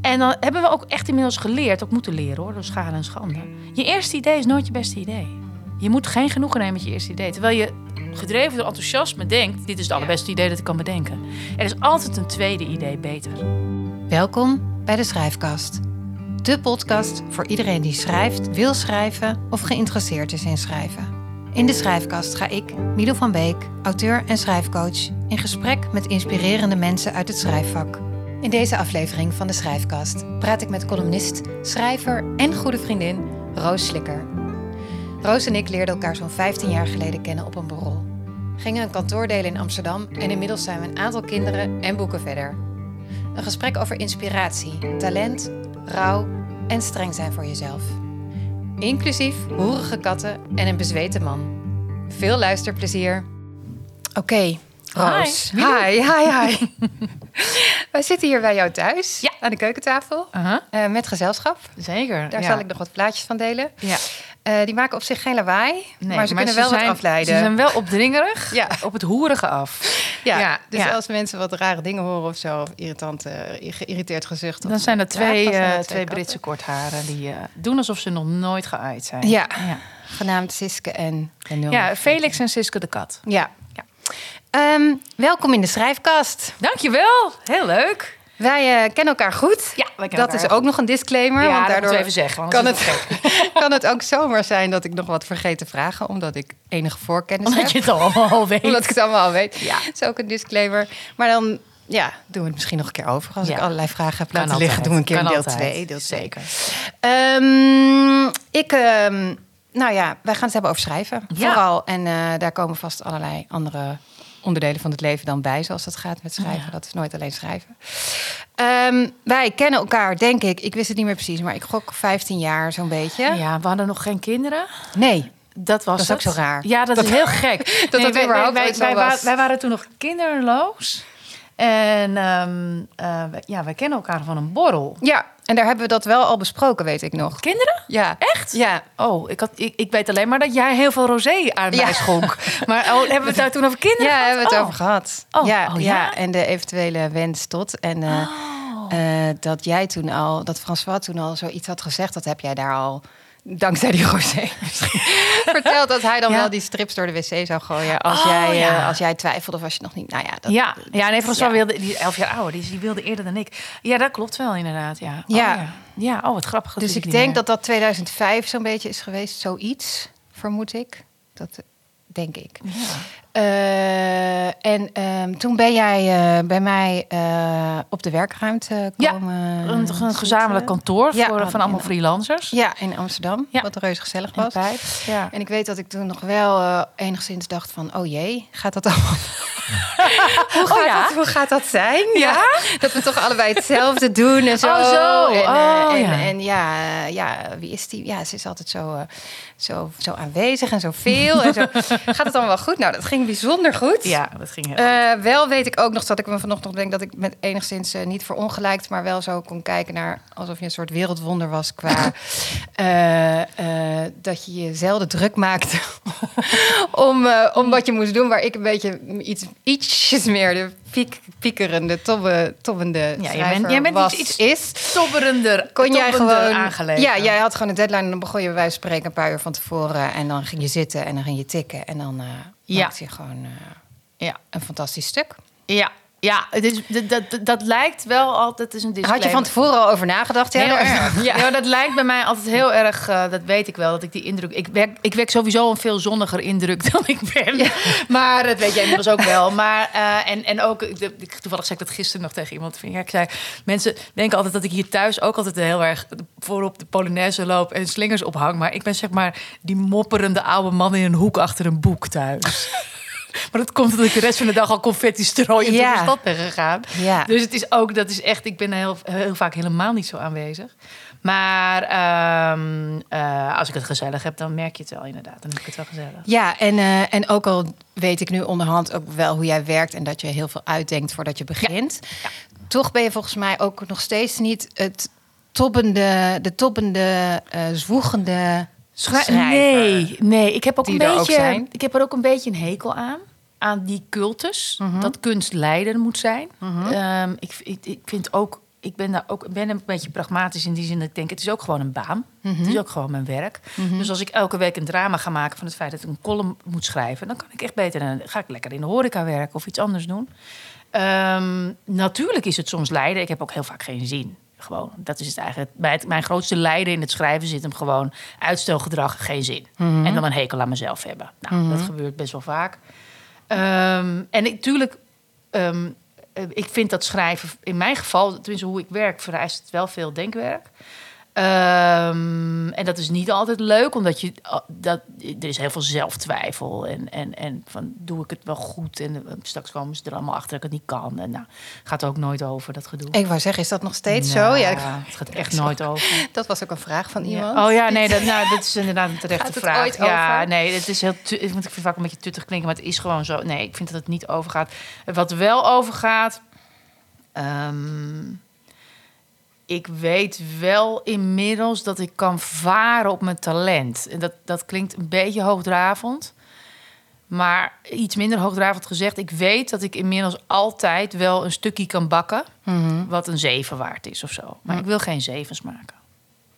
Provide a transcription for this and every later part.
En dan hebben we ook echt inmiddels geleerd, ook moeten leren hoor, door schade en schande. Je eerste idee is nooit je beste idee. Je moet geen genoegen nemen met je eerste idee. Terwijl je gedreven door enthousiasme denkt, dit is het allerbeste idee dat ik kan bedenken. Er is altijd een tweede idee beter. Welkom bij de Schrijfkast. De podcast voor iedereen die schrijft, wil schrijven of geïnteresseerd is in schrijven. In de Schrijfkast ga ik, Milo van Beek, auteur en schrijfcoach, in gesprek met inspirerende mensen uit het schrijfvak. In deze aflevering van de Schrijfkast praat ik met columnist, schrijver en goede vriendin Roos Slikker. Roos en ik leerden elkaar zo'n 15 jaar geleden kennen op een borrel. Gingen een kantoor delen in Amsterdam en inmiddels zijn we een aantal kinderen en boeken verder. Een gesprek over inspiratie, talent, rouw en streng zijn voor jezelf. Inclusief hoerige katten en een bezweten man. Veel luisterplezier. Oké, Roos. Hi. Hi, hi, hi. Wij zitten hier bij jou thuis Ja. aan de keukentafel Aha, eh, met gezelschap. zeker. Daar ja. zal ik nog wat plaatjes van delen. Ja. Eh, die maken op zich geen lawaai, Nee, maar ze kunnen wel zijn, wat afleiden. Ze zijn wel opdringerig Ja. op het hoerige af. ja, ja, dus ja. als mensen wat rare dingen horen of zo, of irritant, eh, geïrriteerd gezucht. Dan zijn er twee, dan zijn er twee katten. Britse kortharen die doen alsof ze nog nooit geaaid zijn. Ja. Genaamd Siske en, en. Ja, Felix en Siske de kat. Ja. Ehm, welkom in de schrijfkast. Dankjewel, heel leuk. Wij eh, kennen elkaar goed. Ja, wij kennen dat is ook nog een disclaimer. Ja, want dat daardoor even zeggen, kan, het, het kan het ook zomaar zijn dat ik nog wat vergeet te vragen, omdat ik enige voorkennis Omdat heb. je het allemaal al weet. Omdat ik het allemaal al weet. Ja. Dat is ook een disclaimer. Maar dan ja, doen we het misschien nog een keer over. Als Ja. ik allerlei vragen heb Kan laten liggen, altijd. doen we een keer Kan deel altijd. 2. Deel. Zeker. Ehm, ik, ehm, nou ja, wij gaan het hebben over schrijven. Ja. Vooral. En eh, daar komen vast allerlei andere onderdelen van het leven dan bij, zoals dat gaat met schrijven. Ja. Dat is nooit alleen schrijven. Ehm, wij kennen elkaar, denk ik. Ik wist het niet meer precies, maar ik gok 15 jaar zo'n beetje. Ja, we hadden nog geen kinderen. Nee, Dat was Dat is ook zo raar. Ja, dat, is heel gek. dat wij, überhaupt wij, wij, wij waren toen nog kinderloos. En wij- ja, wij kennen elkaar van een borrel. ja. En daar hebben we dat wel al besproken, weet ik nog. Kinderen? Ja. Echt? Ja, Oh, ik, had, ik, ik weet alleen maar dat jij heel veel rosé aan Ja. mij schonk. Maar oh, hebben we het daar toen over kinderen Ja, gehad? hebben we het Oh. over gehad. Oh, ja, oh, ja? ja? en de eventuele wens tot. En eh, Oh. eh, dat jij toen al, dat François toen al zoiets had gezegd, dat heb jij daar al, dankzij die rosé, verteld dat hij dan Ja. wel die strips door de wc zou gooien. Als, Oh, jij, eh, als jij twijfelde of als je nog niet. Nou ja, dat, ja, ja, nee, François ja. wilde, die elf jaar ouder, die, die wilde eerder dan ik. Ja, dat klopt wel inderdaad, ja. Oh, Ja. ja. oh, wat grappig. Dus ik denk meer. dat dat 2005 zo'n beetje is geweest, zoiets, vermoed ik. Dat denk ik. Ja. Eh, en ehm, toen ben jij eh, bij mij eh, op de werkruimte Ja, komen. Een, een gezamenlijk kantoor Ja, voor, oh, van allemaal ja. freelancers. Ja, in Amsterdam. Ja. Wat reuze gezellig was. Ja. En ik weet dat ik toen nog wel enigszins dacht van... oh jee, gaat dat allemaal... hoe, gaat Oh ja? dat, hoe gaat dat zijn? Ja? Dat we toch allebei hetzelfde doen en zo. Oh, zo. En, Oh, en, ja. en ja, ja, wie is die? Ja, ze is altijd zo, zo, zo aanwezig en zoveel. en zo. Gaat het allemaal wel goed? Nou, dat ging bijzonder goed. ja, dat ging heel Eh, wel weet ik ook nog dat ik me vanochtend denk dat ik met enigszins eh, niet verongelijkt, maar wel zo kon kijken naar alsof je een soort wereldwonder was qua eh, dat je je zelden druk maakte om, om wat je moest doen, waar ik een beetje iets, ietsjes meer de piek, piekerende, tobbe, tobbende Ja, jij bent- jij bent was, iets- is. tobberender, Kon jij gewoon. aangelegen. Ja, jij had gewoon een deadline en dan begon je bij wijze van spreken een paar uur van tevoren. En dan ging je zitten en dan ging je tikken. En dan Ja. maakte je gewoon eh, Ja, een fantastisch stuk. ja, ja het is, dat, dat, dat lijkt wel altijd is een disclaimer. Had je van tevoren al over nagedacht? Ja, Heel erg. Ja. Ja. dat lijkt bij mij altijd heel erg, eh, dat weet ik wel, dat ik die indruk... Ik werk, ik werk sowieso een veel zonniger indruk dan ik ben. Ja. Maar dat weet jij inmiddels ook wel. Maar, eh, en, en ook, ik- ik- toevallig zei ik dat gisteren nog tegen iemand. Ja, ik zei, mensen denken altijd dat ik hier thuis ook altijd heel erg voorop de Polonaise loop en slingers ophang. Maar ik ben zeg maar die mopperende oude man in een hoek achter een boek thuis. Maar dat komt omdat ik de rest van de dag al confetti strooiend Ja. door de stad ben gegaan. Ja. Dus het is ook, dat is echt, ik ben heel, heel vaak helemaal niet zo aanwezig. Maar ehm, eh, als ik het gezellig heb, dan merk je het wel inderdaad. Dan heb ik het wel gezellig. Ja, en, eh, en ook al weet ik nu onderhand ook wel hoe jij werkt en dat je heel veel uitdenkt voordat je begint. Ja. Toch ben je volgens mij ook nog steeds niet het toppende, de toppende, eh zwoegende schrijver. Nee, nee, ik heb ook een ook beetje, ik heb er ook een beetje een hekel aan. Aan die cultus, Mhm. dat kunst leider moet zijn. Ehm, ik, ik, ik vind ook ik ben daar ook ben een beetje pragmatisch in die zin dat ik denk, het is ook gewoon een baan. Mhm. Het is ook gewoon mijn werk. Dus als ik elke week een drama ga maken van het feit dat ik een column moet schrijven, dan kan ik echt beter. Dan ga ik lekker in de horeca werken of iets anders doen. Ehm, natuurlijk is het soms lijden. Ik heb ook heel vaak geen zin. Gewoon, dat is het eigenlijk. Het- mijn grootste lijden in het schrijven zit hem gewoon uitstelgedrag, geen zin. En dan een hekel aan mezelf hebben. Nou, dat gebeurt best wel vaak. Ehm, en natuurlijk, ehm, eh, ik vind dat schrijven, in mijn geval, tenminste hoe ik werk, vereist het wel veel denkwerk. Ehm, en dat is niet altijd leuk, omdat je, ah, dat, er is heel veel zelftwijfel. En, en, en van, doe ik het wel goed? En eh, straks komen ze er allemaal achter dat ik het niet kan. En nou, gaat ook nooit over, dat gedoe. Ik wou zeggen, is dat nog steeds Nou, zo? Ja, ik- het gaat echt nooit over. dat was ook een vraag van iemand. Ja. Oh ja, nee, dat, nou, dat is inderdaad een terechte Gaat het vraag. ooit ja, over? nee, het is heel. Ik vind het vaak een beetje tuttig klinken, maar het is gewoon zo. Nee, ik vind dat het niet overgaat. Wat wel overgaat. ehm, ik weet wel inmiddels dat ik kan varen op mijn talent. En dat, dat klinkt een beetje hoogdravend. Maar iets minder hoogdravend gezegd. Ik weet dat ik inmiddels altijd wel een stukje kan bakken. Mhm. Wat een zeven waard is of zo. Maar ik wil geen zevens maken.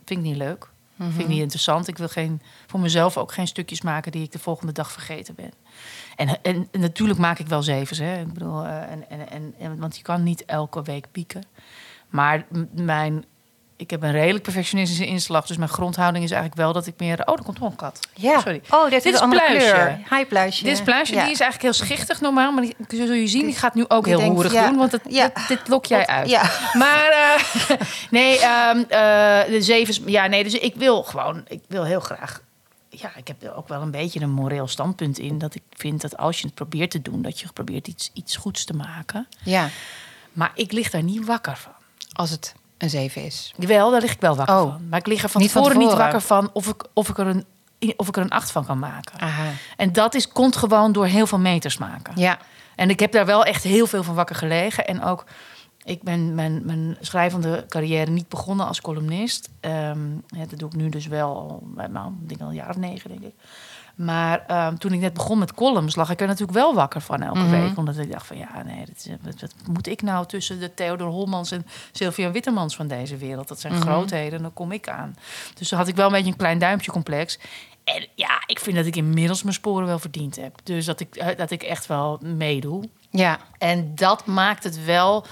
Vind ik niet leuk. Mhm. Vind ik niet interessant. Ik wil geen, voor mezelf ook geen stukjes maken die ik de volgende dag vergeten ben. En, en, en natuurlijk maak ik wel zevens. Hè. Ik bedoel, eh, en, en, en- want je kan niet elke week pieken. Maar mijn, ik heb een redelijk perfectionistische inslag. Dus mijn grondhouding is eigenlijk wel dat ik meer... Oh, er komt nog een kat. Ja. Sorry. Oh, dit, Dit is een Pluisje. kleur. Hi, Pluisje. Dit is Pluisje, Ja. die is eigenlijk heel schichtig normaal. Maar die, zul je zien, die gaat nu ook Die heel denkt, ja, doen. Want het, ja. dit, dit lok jij uit. Ja. Maar eh, nee, ehm, eh, de zevens... Ja, nee, dus ik wil gewoon... Ik wil heel graag... Ja, ik heb er ook wel een beetje een moreel standpunt in. Dat ik vind dat als je het probeert te doen... dat je probeert iets, iets goeds te maken. ja, Maar ik lig daar niet wakker van. Als het een 7 is. Wel, daar lig ik wel wakker Oh. van. Maar ik lig er van Niet van tevoren niet wakker van... of ik, of ik, er, een, of ik er een acht van kan maken. Aha. En dat is, komt gewoon door heel veel meters maken. Ja. En ik heb daar wel echt heel veel van wakker gelegen. En ook, ik ben mijn, mijn schrijvende carrière niet begonnen als columnist. Ja, dat doe ik nu dus wel al, nou, ik denk al een jaar of negen, denk ik. Maar ehm, toen ik net begon met columns, lag ik er natuurlijk wel wakker van elke Mhm. week. Omdat ik dacht van, ja, nee, dat is, wat moet ik nou tussen de Theodor Holmans en Sylvia Wittemans van deze wereld? Dat zijn Mhm. grootheden, dan kom ik aan. Dus dan had ik wel een beetje een klein duimpje complex. En ja, ik vind dat ik inmiddels mijn sporen wel verdiend heb. Dus dat ik, eh, dat ik echt wel meedoe. Ja. En dat maakt het wel.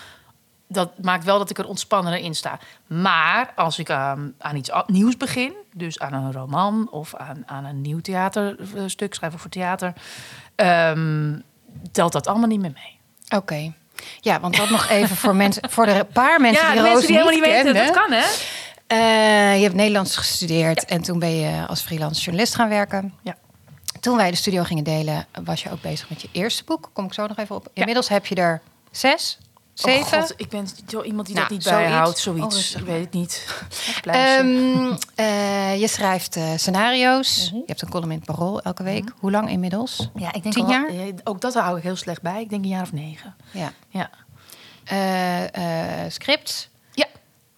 Dat maakt wel dat ik er ontspannender in sta. Maar als ik aan, aan iets nieuws begin, dus aan een roman of aan, aan een nieuw theaterstuk, schrijven voor theater, ehm, telt dat allemaal niet meer mee. Oké. Ja, want dat nog even voor mensen, voor de paar mensen ja, die de mensen die helemaal niet weten, dat kan hè? Eh, je hebt Nederlands gestudeerd en toen ben je als freelance journalist gaan werken. Ja. Toen wij de studio gingen delen, was je ook bezig met je eerste boek. Kom ik zo nog even op. Inmiddels heb je er zes, zeven. Oh God, ik ben zo iemand die Nou, dat niet zoiets. bijhoudt, Oh, zoiets. rustig ik weet het niet. Ehm, eh, je schrijft eh, scenario's. Mhm. Je hebt een column in het Parool elke week. Hoe lang inmiddels? ja, ik denk tien al- jaar? eh, Ook dat hou ik heel slecht bij. Ik denk een jaar of negen. Ja. Ja. Scripts Ja.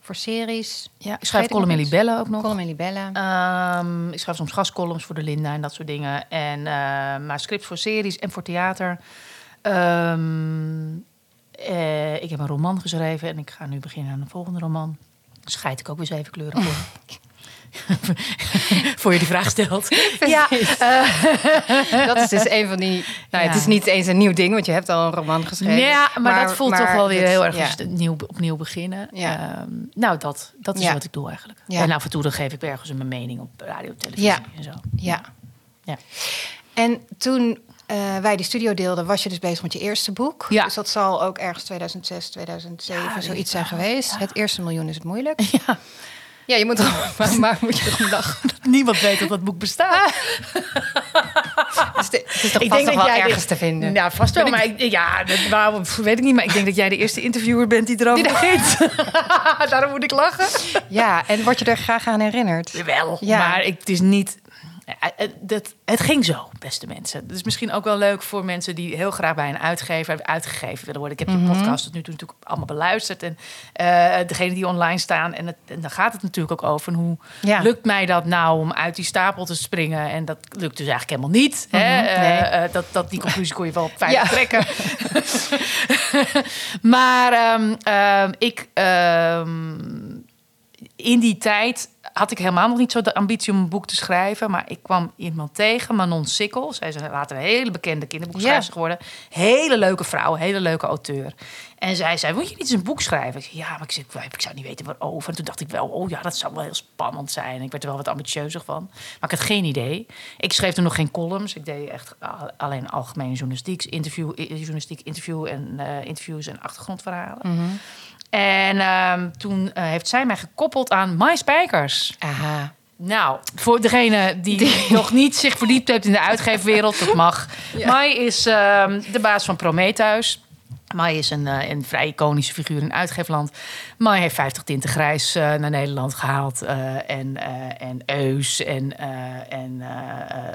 voor series. Ja, ik schrijf column in iets? Libelle ook nog. Column en libellen. Ehm, ik schrijf soms gastcolumns voor de Linda en dat soort dingen. En, maar scripts voor series en voor theater. Ehm, eh, ik heb een roman geschreven en ik ga nu beginnen aan een volgende roman. Scheid ik ook weer zeven kleuren voor. voor je die vraag stelt. ja, dat is dus een van die. Nou, Ja. Het is niet eens een nieuw ding, want je hebt al een roman geschreven. ja, maar, dat voelt maar toch wel weer heel erg ja. nieuw, opnieuw beginnen. Ja. Ehm, nou, dat, dat is wat ik doe eigenlijk. Ja. En af en toe dan geef ik ergens mijn mening op radio, televisie en zo. Ja. Ja. En toen eh, wij de studio deelden, was je dus bezig met je eerste boek. Ja. Dus dat zal ook ergens 2006, 2007, Ja, zoiets denk zijn ik geweest. Het eerste miljoen is het moeilijk. Ja. Ja, je moet er maar, maar moet je lachen. Niemand weet dat dat boek bestaat. Dus de- het is toch vast nog wel ergens te vinden. Ja, vast wel. Maar ik, ja, dat waarom, weet ik niet. Maar ik denk dat jij de eerste interviewer bent die erover begint. Daarom moet ik lachen. Ja, en word je er graag aan herinnerd? Wel. Ja. Maar ik, het is niet... Ja, het, dat, het ging zo, beste mensen. Dat is misschien ook wel leuk voor mensen die heel graag bij een uitgever uitgegeven willen worden. Ik heb je podcast tot nu toe natuurlijk allemaal beluisterd. En uh, degene die online staan. En, het, en dan gaat het natuurlijk ook over hoe Ja. lukt mij dat nou om uit die stapel te springen. En dat lukt dus eigenlijk helemaal niet. hè? Mhm, Eh, nee. eh, dat, dat, die conclusie kon je wel fijn Ja. trekken. maar ehm, ehm, ik... ehm, in die tijd had ik helemaal nog niet zo de ambitie om een boek te schrijven. Maar ik kwam iemand tegen, Manon Sikkel. Zij is later een hele bekende kinderboekschrijver Ja. geworden. Hele leuke vrouw, hele leuke auteur. En zij zei, moet je niet eens een boek schrijven? Ik zei, ja, maar ik, zei, ik zou niet weten waarover. En toen dacht ik wel, oh ja, dat zou wel heel spannend zijn. Ik werd er wel wat ambitieuzer van. Maar ik had geen idee. Ik schreef toen nog geen columns. Ik deed echt al- alleen algemene journalistiek, interview, journalistiek interview en eh, interviews en achtergrondverhalen. En ehm, toen eh, heeft zij mij gekoppeld aan My Spijkers. Aha. Nou, voor degene die, nog niet zich verdiept heeft in de uitgeefwereld, dat mag. Mai is ehm, de baas van Prometheus. Mai is een, eh, een vrij iconische figuur in uitgeefland. Mai heeft 50 tinten grijs eh, naar Nederland gehaald. eh, en, en Eus en, en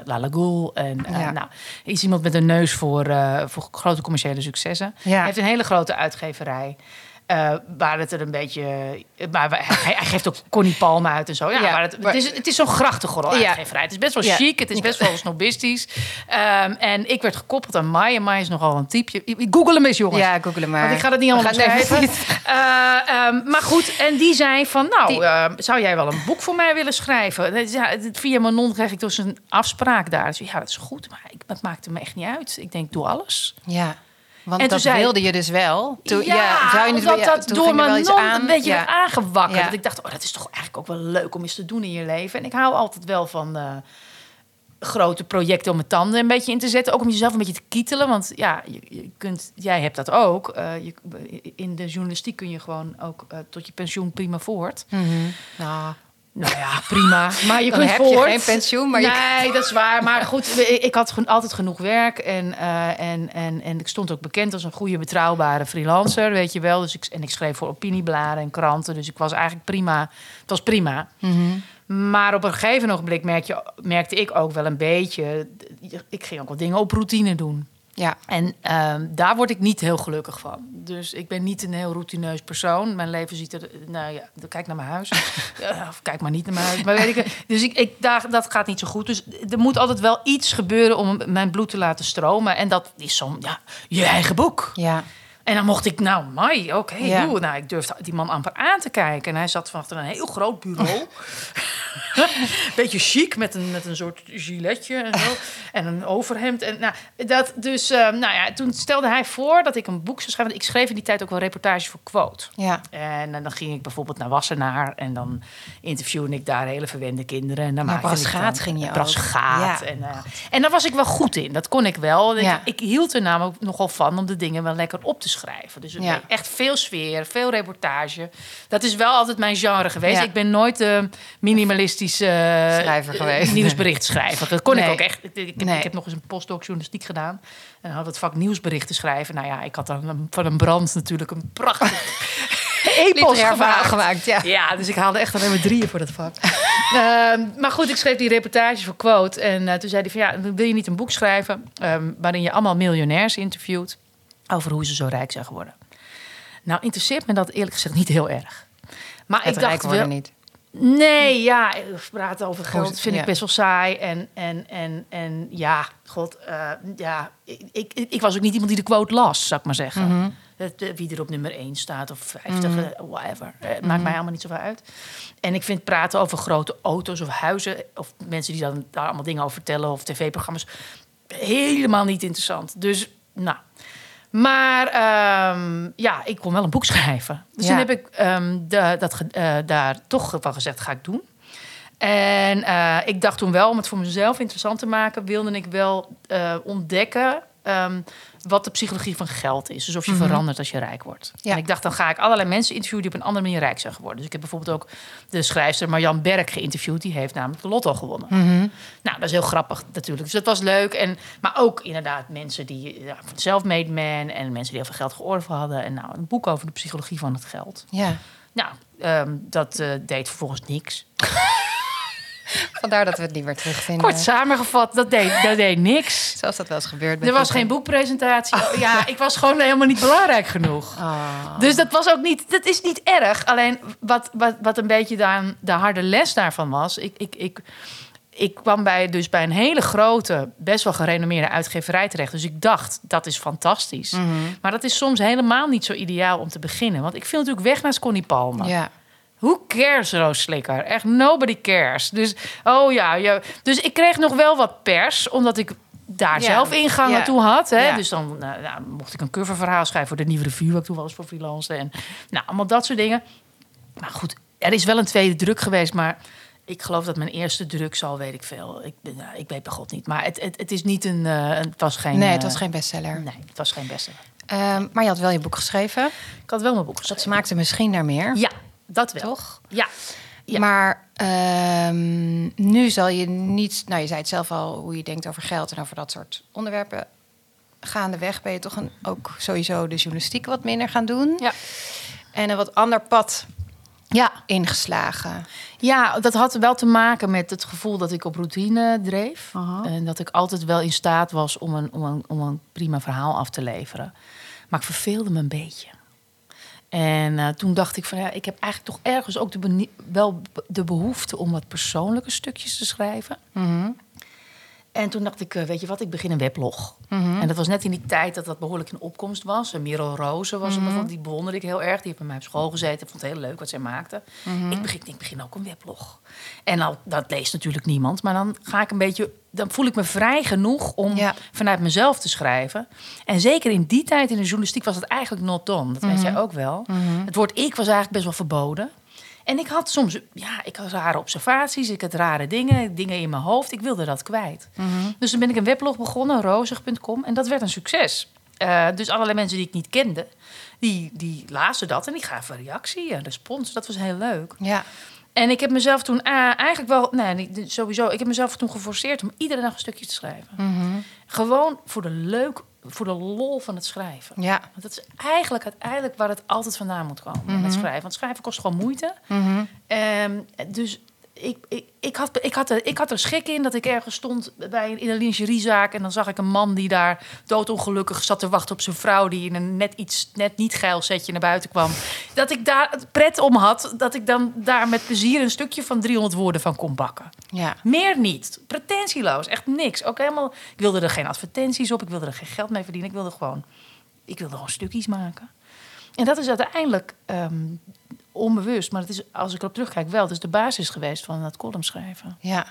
La Lagoule. En, Ja. nou, is iemand met een neus voor, voor grote commerciële successen. Ja. Hij heeft een hele grote uitgeverij. Eh, waar het er een beetje. Maar waar- hij, hij geeft ook Connie Palme uit en zo. Ja, Ja, maar het, het is, het is zo'n grachtengordel Ja. uitgeverij. Het is best wel Ja. chic. Het is best wel snobistisch. Ehm, en ik werd gekoppeld aan Mai. En Mai is nogal een typeje. Google hem eens, jongens. Ja, google hem maar. Want ik ga het niet allemaal het even niet- Eh, ehm, maar goed, en die zei van... Nou, Die- ehm, zou jij wel een boek voor mij willen schrijven? En Ja, het- via Manon kreeg ik dus een afspraak daar. Dus ja, dat is goed. Maar ik, dat maakte me echt niet uit. Ik denk, doe alles. Ja. Want En toen dat zei- wilde je dus wel. Toen, ja, zou je niet dat, ja, dat toen door mijn non aan. een beetje ja. aangewakkerd. Ja. Dat ik dacht, oh, dat is toch eigenlijk ook wel leuk om eens te doen in je leven. En ik hou altijd wel van eh, grote projecten om mijn tanden een beetje in te zetten. Ook om jezelf een beetje te kietelen. Want ja, je, je kunt, jij hebt dat ook. Eh, je, in de journalistiek kun je gewoon ook eh, tot je pensioen prima voort. Mhm. Nou, Nou ja, prima. Maar je Dan kunt heb je geen pensioen, maar je nee, dat is waar. Maar goed, ik had altijd genoeg werk. En, eh, en, en, en ik stond ook bekend als een goede, betrouwbare freelancer, weet je wel. Dus ik, en ik schreef voor opiniebladen en kranten. Dus ik was eigenlijk prima. Het was prima. Maar op een gegeven ogenblik merk je, merkte ik ook wel een beetje... Ik ging ook wel dingen op routine doen. Ja. En ehm, daar word ik niet heel gelukkig van. Dus ik ben niet een heel routineus persoon. Mijn leven ziet er... Nou ja, kijk naar mijn huis. Of kijk maar niet naar mijn huis. Maar weet ik, dus ik, ik, daar, dat gaat niet zo goed. Dus er moet altijd wel iets gebeuren om mijn bloed te laten stromen. En dat is zo'n... Ja, je eigen boek. Ja. En dan mocht ik, nou, mai, oké, Ja. Nou, ik durfde die man amper aan te kijken. En hij zat van achter een heel groot bureau. Beetje chic, met een, met een soort giletje en zo. En een overhemd. En, nou, dat, dus, eh, nou ja, toen stelde hij voor dat ik een boek zou schrijven. Want ik schreef in die tijd ook wel reportages voor Quote. Ja. En, eh, dan ging ik bijvoorbeeld naar Wassenaar. En dan interviewde ik daar hele verwende kinderen. En dan ik Brasgaat ging je ook. Brasgaat. Ja. En, eh, en daar was ik wel goed in. Dat kon ik wel. Ik, Ja. ik hield er namelijk nogal van om de dingen wel lekker op te schrijven. Dus Ja. echt veel sfeer, veel reportage. Dat is wel altijd mijn genre geweest. Ik ben nooit de minimalistische eh, Schrijver geweest. eh, nieuwsberichtschrijver. Dat kon Nee. ik ook echt. Ik, ik, Nee. ik heb nog eens een postdoc journalistiek gedaan. En had het vak nieuwsberichten schrijven. Nou ja, ik had dan een- van een brand natuurlijk een prachtig epos gemaakt. gemaakt, ja. Ja, dus ik haalde echt alleen maar drieën voor dat vak. Ehm, maar goed, ik schreef die reportage voor Quote. En eh, toen zei hij van ja, wil je niet een boek schrijven... ehm, waarin je allemaal miljonairs interviewt... over hoe ze zo rijk zijn geworden. Nou, interesseert me dat eerlijk gezegd niet heel erg. Maar Het ik dacht wel... niet. Nee, ja, praten over geld vind ja. ik best wel saai. En, en, en, en ja, god, eh, ja, ik, ik, ik was ook niet iemand die de quote las, zou ik maar zeggen. Mhm. Het, eh, wie er op nummer 1 staat of 50, eh, whatever. Het maakt mij allemaal niet zoveel uit. En ik vind praten over grote auto's of huizen... of mensen die dan daar allemaal dingen over vertellen... of tv-programma's, helemaal niet interessant. Dus, nou... Maar ehm, ja, ik kon wel een boek schrijven. Dus Ja. toen heb ik ehm, de, dat, eh, daar toch van gezegd, ga ik doen. En eh, ik dacht toen wel, om het voor mezelf interessant te maken... wilde ik wel eh, ontdekken ehm, wat de psychologie van geld is. Dus of je verandert als je rijk wordt. Ja. En ik dacht, dan ga ik allerlei mensen interviewen... die op een andere manier rijk zijn geworden. Dus ik heb bijvoorbeeld ook de schrijfster Marjan Berg geïnterviewd. Die heeft namelijk de lotto gewonnen. Nou, dat is heel grappig natuurlijk. Dus dat was leuk. En, maar ook inderdaad mensen die ja, self-made man... en mensen die heel veel geld georven hadden. En nou, een boek over de psychologie van het geld. Ja. Nou, ehm, dat eh, deed vervolgens niks. Vandaar dat we het niet meer terugvinden. Kort samengevat, dat deed, dat deed niks. Zoals dat wel eens gebeurt. met Er was boeken. geen boekpresentatie. Ja, ik was gewoon helemaal niet belangrijk genoeg. Ah. Dus dat was ook niet, dat is niet erg. Alleen wat, wat, wat een beetje dan de harde les daarvan was. Ik, ik, ik, ik kwam bij, dus bij een hele grote, best wel gerenommeerde uitgeverij terecht. Dus ik dacht, dat is fantastisch. Mhm. Maar dat is soms helemaal niet zo ideaal om te beginnen. Want ik viel natuurlijk weg naar Connie Palmer. Ja. Who cares, Roos Slikker? Echt nobody cares. Dus, oh ja, ja, dus ik kreeg nog wel wat pers, omdat ik daar Ja, zelf ingangen ja. toe had. Hè? Ja. Dus dan nou, nou, mocht ik een coververhaal schrijven voor de nieuwe revue, waar ik toen wel eens voor freelance. En nou, allemaal dat soort dingen. Maar goed, er is wel een tweede druk geweest, maar ik geloof dat mijn eerste druk zal, weet ik veel. Ik, ben- nou, ik weet bij God niet. Maar het, het, het is niet een, eh, het was geen... Nee, het eh, was geen bestseller. Nee, het was geen beste. Ehm, maar je had wel je boek geschreven. Ik had wel mijn boek Dat geschreven. smaakte misschien naar meer. Ja, dat wel. Toch? Ja. Ja. Maar ehm, nu zal je niet... Nou, je zei het zelf al, hoe je denkt over geld en over dat soort onderwerpen. Gaandeweg ben je toch een, ook sowieso de journalistiek wat minder gaan doen. Ja. En een wat ander pad Ja, ingeslagen. Ja, dat had wel te maken met het gevoel dat ik op routine dreef. En dat ik altijd wel in staat was om een, om, een, om een prima verhaal af te leveren. Maar ik verveelde me een beetje. En eh, toen dacht ik van ja, ik heb eigenlijk toch ergens ook de wel de behoefte om wat persoonlijke stukjes te schrijven. Mhm. En toen dacht ik, eh, weet je wat, ik begin een weblog. Mhm. En dat was net in die tijd dat dat behoorlijk in opkomst was. En Merel Rozen was er bijvoorbeeld, die bewonderde ik heel erg. Die heeft bij mij op school gezeten. Ik vond het heel leuk wat zij maakte. Ik, begin, ik begin ook een weblog. En al, dat leest natuurlijk niemand. Maar dan ga ik een beetje... Dan voel ik me vrij genoeg om Ja. vanuit mezelf te schrijven. En zeker in die tijd in de journalistiek was het eigenlijk not done. Dat weet jij ook wel. Het woord ik was eigenlijk best wel verboden. En ik had soms, ja, ik had rare observaties, ik had rare dingen, dingen in mijn hoofd. Ik wilde dat kwijt. Dus toen ben ik een weblog begonnen, rozig.com, en dat werd een succes. Eh, dus allerlei mensen die ik niet kende, die, die lazen dat en die gaven reactie, een respons. Dat was heel leuk. Ja. En ik heb mezelf toen ah, eigenlijk wel, nee, sowieso, ik heb mezelf toen geforceerd om iedere dag een stukje te schrijven. Mhm. Gewoon voor de leuk, voor de lol van het schrijven. Ja. Want dat is eigenlijk uiteindelijk waar het altijd vandaan moet komen met schrijven. Want schrijven kost gewoon moeite. Mhm. Ehm, dus ik, ik, ik, had, ik, had er, ik had er schik in dat ik ergens stond bij een, in een lingeriezaak... en dan zag ik een man die daar doodongelukkig zat te wachten op zijn vrouw... die in een net iets net niet geil setje naar buiten kwam. Dat ik daar het pret om had, dat ik dan daar met plezier... een stukje van 300 woorden van kon bakken. Ja. Meer niet. Pretentieloos. Echt niks. Ook helemaal, ik wilde er geen advertenties op. Ik wilde er geen geld mee verdienen. Ik wilde gewoon, ik wilde gewoon stukjes maken. En dat is uiteindelijk ehm, onbewust. Maar het is, als ik erop terugkijk, wel. Het is de basis geweest van het column schrijven. Ja.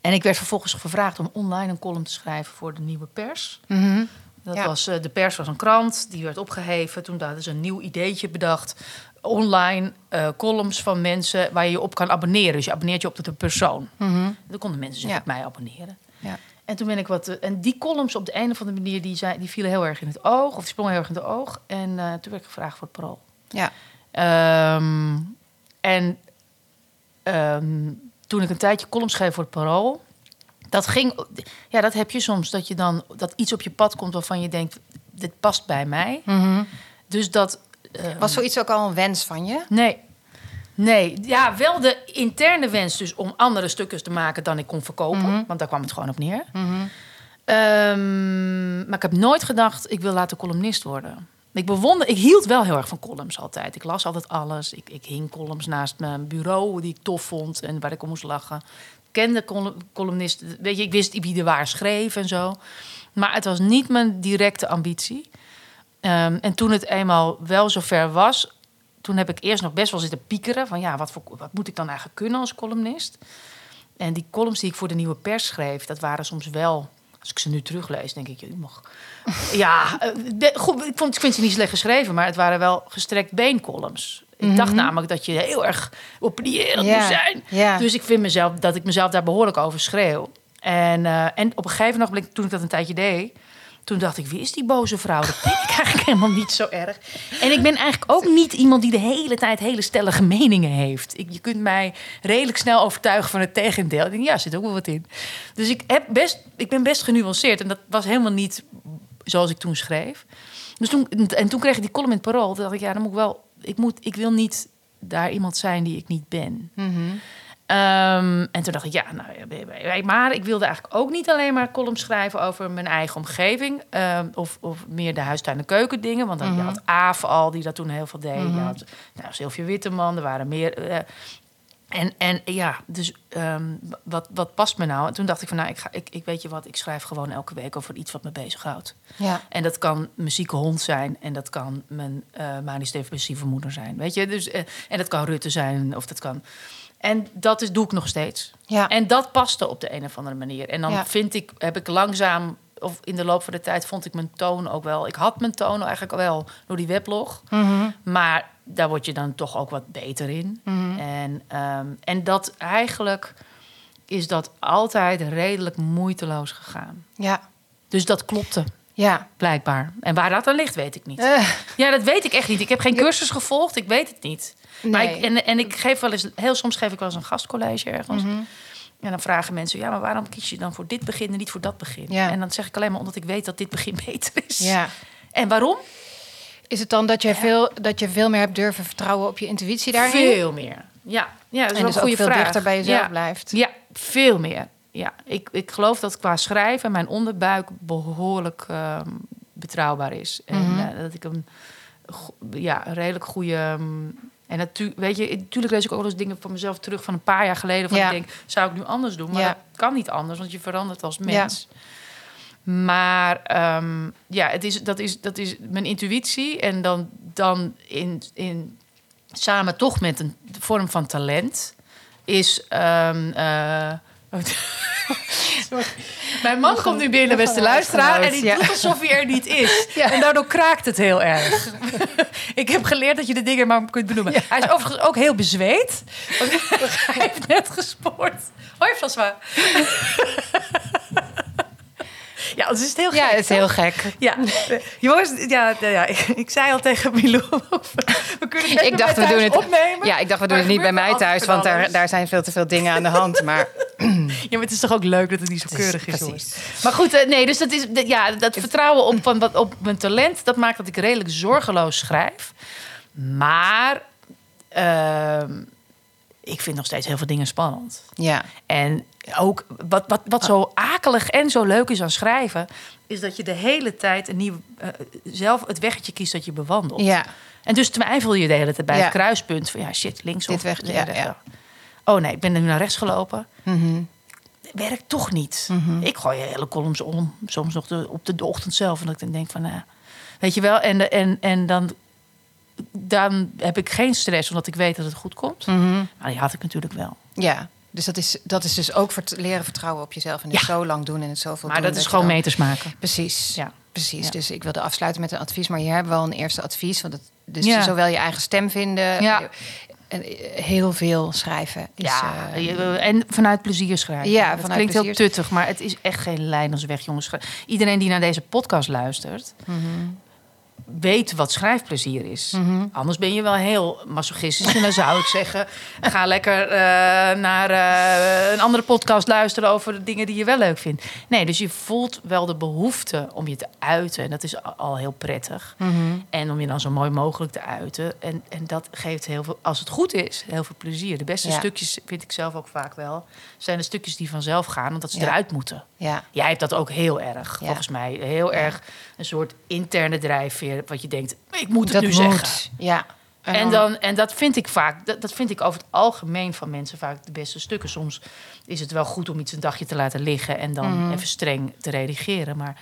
En ik werd vervolgens gevraagd om online een column te schrijven voor de nieuwe pers. Mhm. Dat Ja. was, eh, de pers was een krant, die werd opgeheven. Toen hadden ze een nieuw ideetje bedacht. Online eh, columns van mensen waar je je op kan abonneren. Dus je abonneert je op de persoon. Mhm. Dan konden mensen zich Ja. op mij abonneren. Ja. En toen ben ik wat. eh, En die columns op de een of andere manier die, zijn, die vielen heel erg in het oog. Of sprongen heel erg in het oog. En toen werd ik gevraagd voor het parool. Ja. Ehm, en ehm, toen ik een tijdje columns schreef voor het parool. Dat ging. Ja, dat heb je soms. Dat je dan. Dat iets op je pad komt waarvan je denkt. Dit past bij mij. Mhm. Dus dat. eh, Was zoiets ook al een wens van je? Nee. Nee, ja, wel de interne wens dus om andere stukken te maken dan ik kon verkopen. Mhm. Want daar kwam het gewoon op neer. Ehm, maar ik heb nooit gedacht, ik wil later columnist worden. Ik bewonder, ik hield wel heel erg van columns altijd. Ik las altijd alles. Ik, ik hing columns naast mijn bureau die ik tof vond en waar ik om moest lachen. Kende col- columnisten, weet je, ik wist wie er waar schreef en zo. Maar het was niet mijn directe ambitie. Ehm, en toen het eenmaal wel zover was, toen heb ik eerst nog best wel zitten piekeren van ja, wat, voor, wat moet ik dan eigenlijk kunnen als columnist? En die columns die ik voor de nieuwe pers schreef, dat waren soms wel. Als ik ze nu teruglees, denk ik, je mag. Ja, eh, de- goed, ik, vond, ik vind ze niet slecht geschreven, maar het waren wel gestrekt beencolumns. Ik dacht namelijk dat je heel erg opinierend Ja, moest zijn. Dus ik vind mezelf dat ik mezelf daar behoorlijk over schreeuw. En, eh, en op een gegeven moment, toen ik dat een tijdje deed, toen dacht ik, wie is die boze vrouw? Dat ben ik eigenlijk helemaal niet zo erg. En ik ben eigenlijk ook niet iemand die de hele tijd hele stellige meningen heeft. Ik, je kunt mij redelijk snel overtuigen van het tegendeel. Ja, zit ook wel wat in. Dus ik, heb best, ik ben best genuanceerd. En dat was helemaal niet zoals ik toen schreef. Dus toen, en toen kreeg ik die column in het parool. Toen dacht ik, ja, dan moet ik wel... Ik, moet, ik wil niet daar iemand zijn die ik niet ben. Mhm. Ehm, en toen dacht ik, ja, nou, maar ik wilde eigenlijk ook niet alleen maar columns schrijven over mijn eigen omgeving. ehm, of, of meer de huistuin- en keuken dingen. Want dan je Mhm. had Aaf al, die dat toen heel veel deed. Mhm. Je had nou, Sylvia Witteman, er waren meer... eh, en, en ja, dus ehm, wat, wat past me nou? En toen dacht ik van, nou, ik, ga, ik, ik weet je wat, ik schrijf gewoon elke week over iets wat me bezighoudt. Ja. En dat kan mijn zieke hond zijn. En dat kan mijn eh manisch depressieve moeder zijn. Weet je? Dus, eh, en dat kan Rutte zijn. Of dat kan... En dat is, doe ik nog steeds. Ja. En dat paste op de een of andere manier. En dan Ja. vind ik, heb ik langzaam... Of in de loop van de tijd vond ik mijn toon ook wel... Ik had mijn toon eigenlijk al wel door die weblog. Mhm. Maar daar word je dan toch ook wat beter in. Mhm. En, ehm, en dat eigenlijk is dat altijd redelijk moeiteloos gegaan. Ja. Dus dat klopte, Ja. blijkbaar. En waar dat aan ligt, weet ik niet. Eh, Ja, dat weet ik echt niet. Ik heb geen cursus gevolgd, ik weet het niet. Maar nee. ik, en, en ik geef wel eens, heel soms geef ik wel eens een gastcollege ergens. Mhm. En dan vragen mensen, ja, maar waarom kies je dan voor dit begin en niet voor dat begin? Ja. En dan zeg ik alleen maar omdat ik weet dat dit begin beter is. Ja. En waarom? Is het dan dat je, veel, dat je veel meer hebt durven vertrouwen op je intuïtie daarin? Veel meer. Ja, ja dat is en wel dus een goede ook veel vraag. dichter bij jezelf ja. blijft. Ja, veel meer. Ja, ik, ik geloof dat qua schrijven mijn onderbuik behoorlijk ehm, betrouwbaar is. En Mhm. eh, dat ik een, ja, een redelijk goede. ehm, en natuurlijk, weet je, natuurlijk lees ik ook wel eens dingen van mezelf terug van een paar jaar geleden. Van Ja. ik denk, zou ik nu anders doen? Maar Ja. dat kan niet anders, want je verandert als mens. Maar ehm, ja, het is, dat, is, dat is mijn intuïtie. En dan, dan in, in, samen toch met een vorm van talent is. ehm, eh, Sorry. Mijn man komt nu binnen, beste luisteraar, en die Ja. doet alsof hij er niet is. Ja. En daardoor kraakt het heel erg. Ik heb geleerd dat je de dingen maar kunt benoemen. Hij is overigens ook heel bezweet. Want hij heeft net gespoord. Hoi, François. Ja, het is heel gek. Ja, het is heel gek. Ja, jongens, ja, ja, ik, ik zei al tegen Milou, we kunnen het Ik dacht, we doen het, opnemen. ja, ik dacht, we doen het niet bij mij thuis, want daar, daar zijn veel te veel dingen aan de hand. Maar Ja, maar het is toch ook leuk dat het niet zo Het keurig is, jongens. Maar goed, eh, nee, dus dat, is, ja, dat vertrouwen op, van, wat- op mijn talent... dat maakt dat ik redelijk zorgeloos schrijf. Maar ehm, ik vind nog steeds heel veel dingen spannend. ja, En ook wat, wat, wat zo akelig en zo leuk is aan schrijven... is dat je de hele tijd een nieuw, eh, zelf het weggetje kiest dat je bewandelt. ja, En dus twijfel je de hele tijd bij Ja. het kruispunt van ja, shit, links Dit of weg, ja. Oh nee, ik ben er nu naar rechts gelopen. Mhm. Werkt toch niet. Mhm. Ik gooi hele columns om, soms nog de, op de, de ochtend zelf. En dat ik dan denk van, nou, weet je wel. En, en, en dan, dan heb ik geen stress, omdat ik weet dat het goed komt. Mhm. Maar die had ik natuurlijk wel. ja. Dus dat is, dat is dus ook vert- leren vertrouwen op jezelf en het Ja. zo lang doen en het zoveel Maar doen. dat is je gewoon dan- meters maken. Precies. Ja. Precies. Ja. Dus ik wilde afsluiten met een advies, maar hier hebben we al een eerste advies. Want het, dus Ja. zowel je eigen stem vinden, Ja. en heel veel schrijven. Is, ja, eh, je- en vanuit plezier schrijven. Ja, dat vanuit klinkt heel tuttig, maar het is echt geen lijn als weg, jongens. Iedereen die naar deze podcast luistert, mhm. Weet wat schrijfplezier is. Mhm. Anders ben je wel heel masochistisch. En dan zou ik zeggen, ga lekker eh, naar eh, een andere podcast luisteren over de dingen die je wel leuk vindt. Nee, dus je voelt wel de behoefte om je te uiten. En dat is al- heel prettig. Mhm. En om je dan zo mooi mogelijk te uiten. En, en dat geeft heel veel, als het goed is, heel veel plezier. De beste Ja. stukjes, vind ik zelf ook vaak wel, zijn de stukjes die vanzelf gaan, omdat ze Ja. eruit moeten. Ja. Jij hebt dat ook heel erg, volgens mij. Heel erg een soort interne wat je denkt, ik moet het dat nu moet. zeggen. Ja. En, dan, en dat vind ik vaak, dat, dat vind ik over het algemeen van mensen vaak de beste stukken. Soms is het wel goed om iets een dagje te laten liggen en dan Mhm. even streng te redigeren. Maar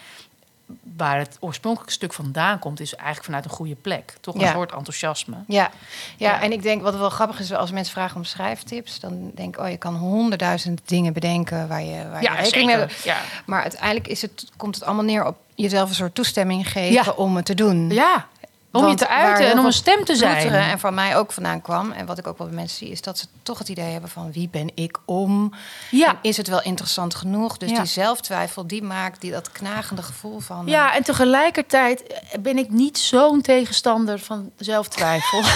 waar het oorspronkelijke stuk vandaan komt, is eigenlijk vanuit een goede plek. Toch een Ja. soort enthousiasme. Ja. Ja, Ja. en ik denk wat wel grappig is, als mensen vragen om schrijftips, dan denk ik, oh, je kan honderdduizend dingen bedenken waar je, waar je Ja, rekening mee hebt. Ja. Maar uiteindelijk is het, komt het allemaal neer op jezelf een soort toestemming geven Ja. om het te doen. ja, om je te uiten en om een stem te zijn. En van mij ook vandaan kwam. En wat ik ook wel bij mensen zie, is dat ze toch het idee hebben van wie ben ik om? Ja. En is het wel interessant genoeg? Dus Ja. die zelftwijfel, die maakt die, dat knagende gevoel van. eh, Ja, en tegelijkertijd ben ik niet zo'n tegenstander van zelftwijfel.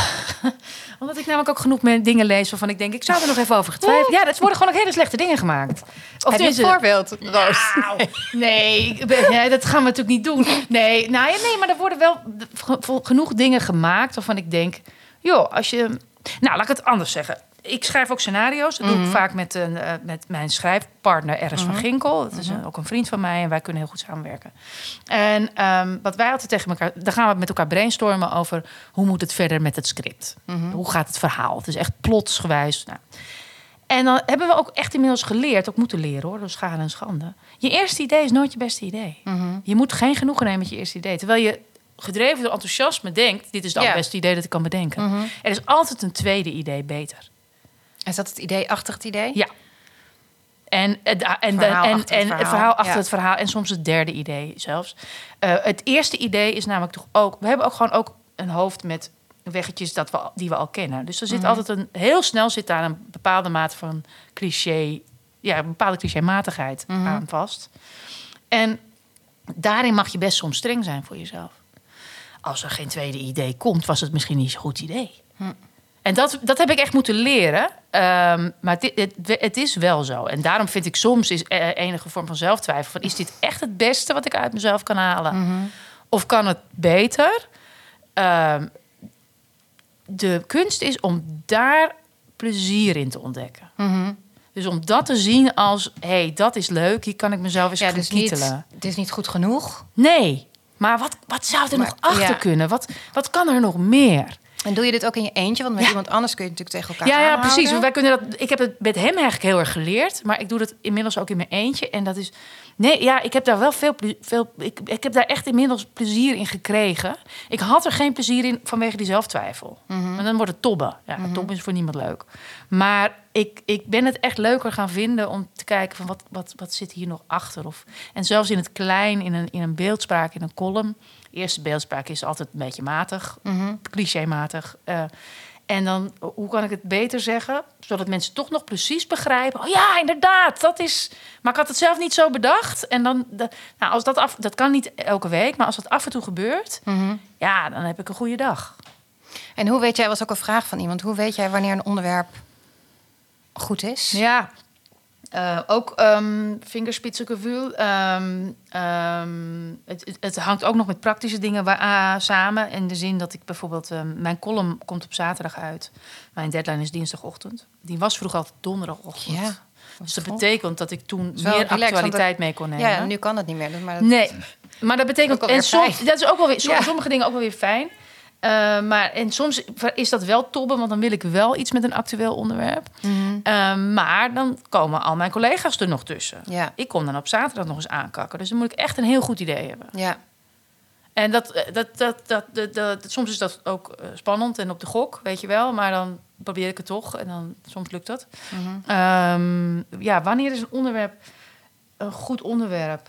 Omdat ik namelijk ook genoeg dingen lees waarvan ik denk, ik zou er nog even over getwijfeld. Ja, er worden gewoon ook hele slechte dingen gemaakt. Of Heb je een voorbeeld, Roos? Nou, nee, dat gaan we natuurlijk niet doen. Nee, nou ja, nee, maar er worden wel genoeg dingen gemaakt waarvan ik denk, joh, als je Nou, laat ik het anders zeggen. Ik schrijf ook scenario's. Dat doe Mhm. ik vaak met, een, eh, met mijn schrijfpartner Eris van Ginkel. Dat is een- ook een vriend van mij en wij kunnen heel goed samenwerken. En ehm, wat wij altijd tegen elkaar... Dan gaan we met elkaar brainstormen over... hoe moet het verder met het script? Hoe gaat het verhaal? Het is echt plotsgewijs. Nou. En dan hebben we ook echt inmiddels geleerd... ook moeten leren hoor, door schade en schande. Je eerste idee is nooit je beste idee. Mhm. Je moet geen genoegen nemen met je eerste idee. Terwijl je gedreven door enthousiasme denkt... dit is het Ja. beste idee dat ik kan bedenken. Mhm. Er is altijd een tweede idee beter. Is dat het idee achter het idee? Ja. En, en, en, Verhaal en, achter het en verhaal. verhaal achter Ja. het verhaal. En soms het derde idee zelfs. Eh, het eerste idee is namelijk toch ook... We hebben ook gewoon ook een hoofd met weggetjes dat we, die we al kennen. Dus er zit Mhm. altijd een... Heel snel zit daar een bepaalde mate van cliché... Ja, een bepaalde clichématigheid Mhm. aan vast. En daarin mag je best soms streng zijn voor jezelf. Als er geen tweede idee komt, was het misschien niet zo'n goed idee. Hm. En dat, dat heb ik echt moeten leren. Ehm, maar het, het, het is wel zo. En daarom vind ik soms is eh, enige vorm van zelftwijfel. Van, is dit echt het beste wat ik uit mezelf kan halen? Mhm. Of kan het beter? Ehm, de kunst is om daar plezier in te ontdekken. Mhm. Dus om dat te zien als... hé, hey, dat is leuk. Hier kan ik mezelf eens Ja, niet, kietelen. het is niet goed genoeg. Nee, maar wat, wat zou er Maar- nog achter ja. kunnen? Wat, wat kan er nog meer? En doe je dit ook in je eentje? Want met Ja. iemand anders kun je het natuurlijk tegen elkaar Ja, ja, aanhouden. precies. Wij kunnen dat, ik heb het met hem eigenlijk heel erg geleerd. Maar ik doe dat inmiddels ook in mijn eentje. En dat is... Nee, ja, ik heb daar wel veel... veel ik, ik heb daar echt inmiddels plezier in gekregen. Ik had er geen plezier in vanwege die zelftwijfel. Mhm. En dan wordt het tobben. Ja, tobben is voor niemand leuk. Maar ik, ik ben het echt leuker gaan vinden om te kijken van wat, wat, wat zit hier nog achter. Of, en zelfs in het klein, in een, in een beeldspraak, in een column. Eerste beeldspraak is altijd een beetje matig, Mhm. clichématig. Eh, en dan, hoe kan ik het beter zeggen? Zodat mensen toch nog precies begrijpen. Oh ja, inderdaad, dat is. Maar ik had het zelf niet zo bedacht. En dan, nou, als dat af, dat kan niet elke week, maar als dat af en toe gebeurt, Mhm. ja, dan heb ik een goede dag. En hoe weet jij, was ook een vraag van iemand, hoe weet jij wanneer een onderwerp goed is? Ja. Eh, ook um, vingerspitsengevoel. Ehm, ehm, het, het, hangt ook nog met praktische dingen wa- ah, samen. In de zin dat ik bijvoorbeeld... mijn column komt op zaterdag uit. Mijn deadline is dinsdagochtend. Die was vroeger altijd donderdagochtend. Ja, Dus dat betekent dat ik toen meer relaxed, actualiteit mee kon nemen. Ja, nu kan dat niet meer. dus Maar dat, Nee, maar dat betekent... En soms, dat is ook wel weer, som- Ja. sommige dingen ook wel weer fijn. Eh, maar en soms is dat wel tobben, want dan wil ik wel iets met een actueel onderwerp. Mhm. Eh, maar dan komen al mijn collega's er nog tussen. Ja, Ik kom dan op zaterdag nog eens aankakken. Dus dan moet ik echt een heel goed idee hebben. ja. En dat, eh, dat, dat, dat, dat, dat- soms is dat ook eh, spannend en op de gok, weet je wel. Maar dan probeer ik het toch en dan soms lukt dat. Mhm. Ehm, ja, wanneer is een onderwerp een goed onderwerp?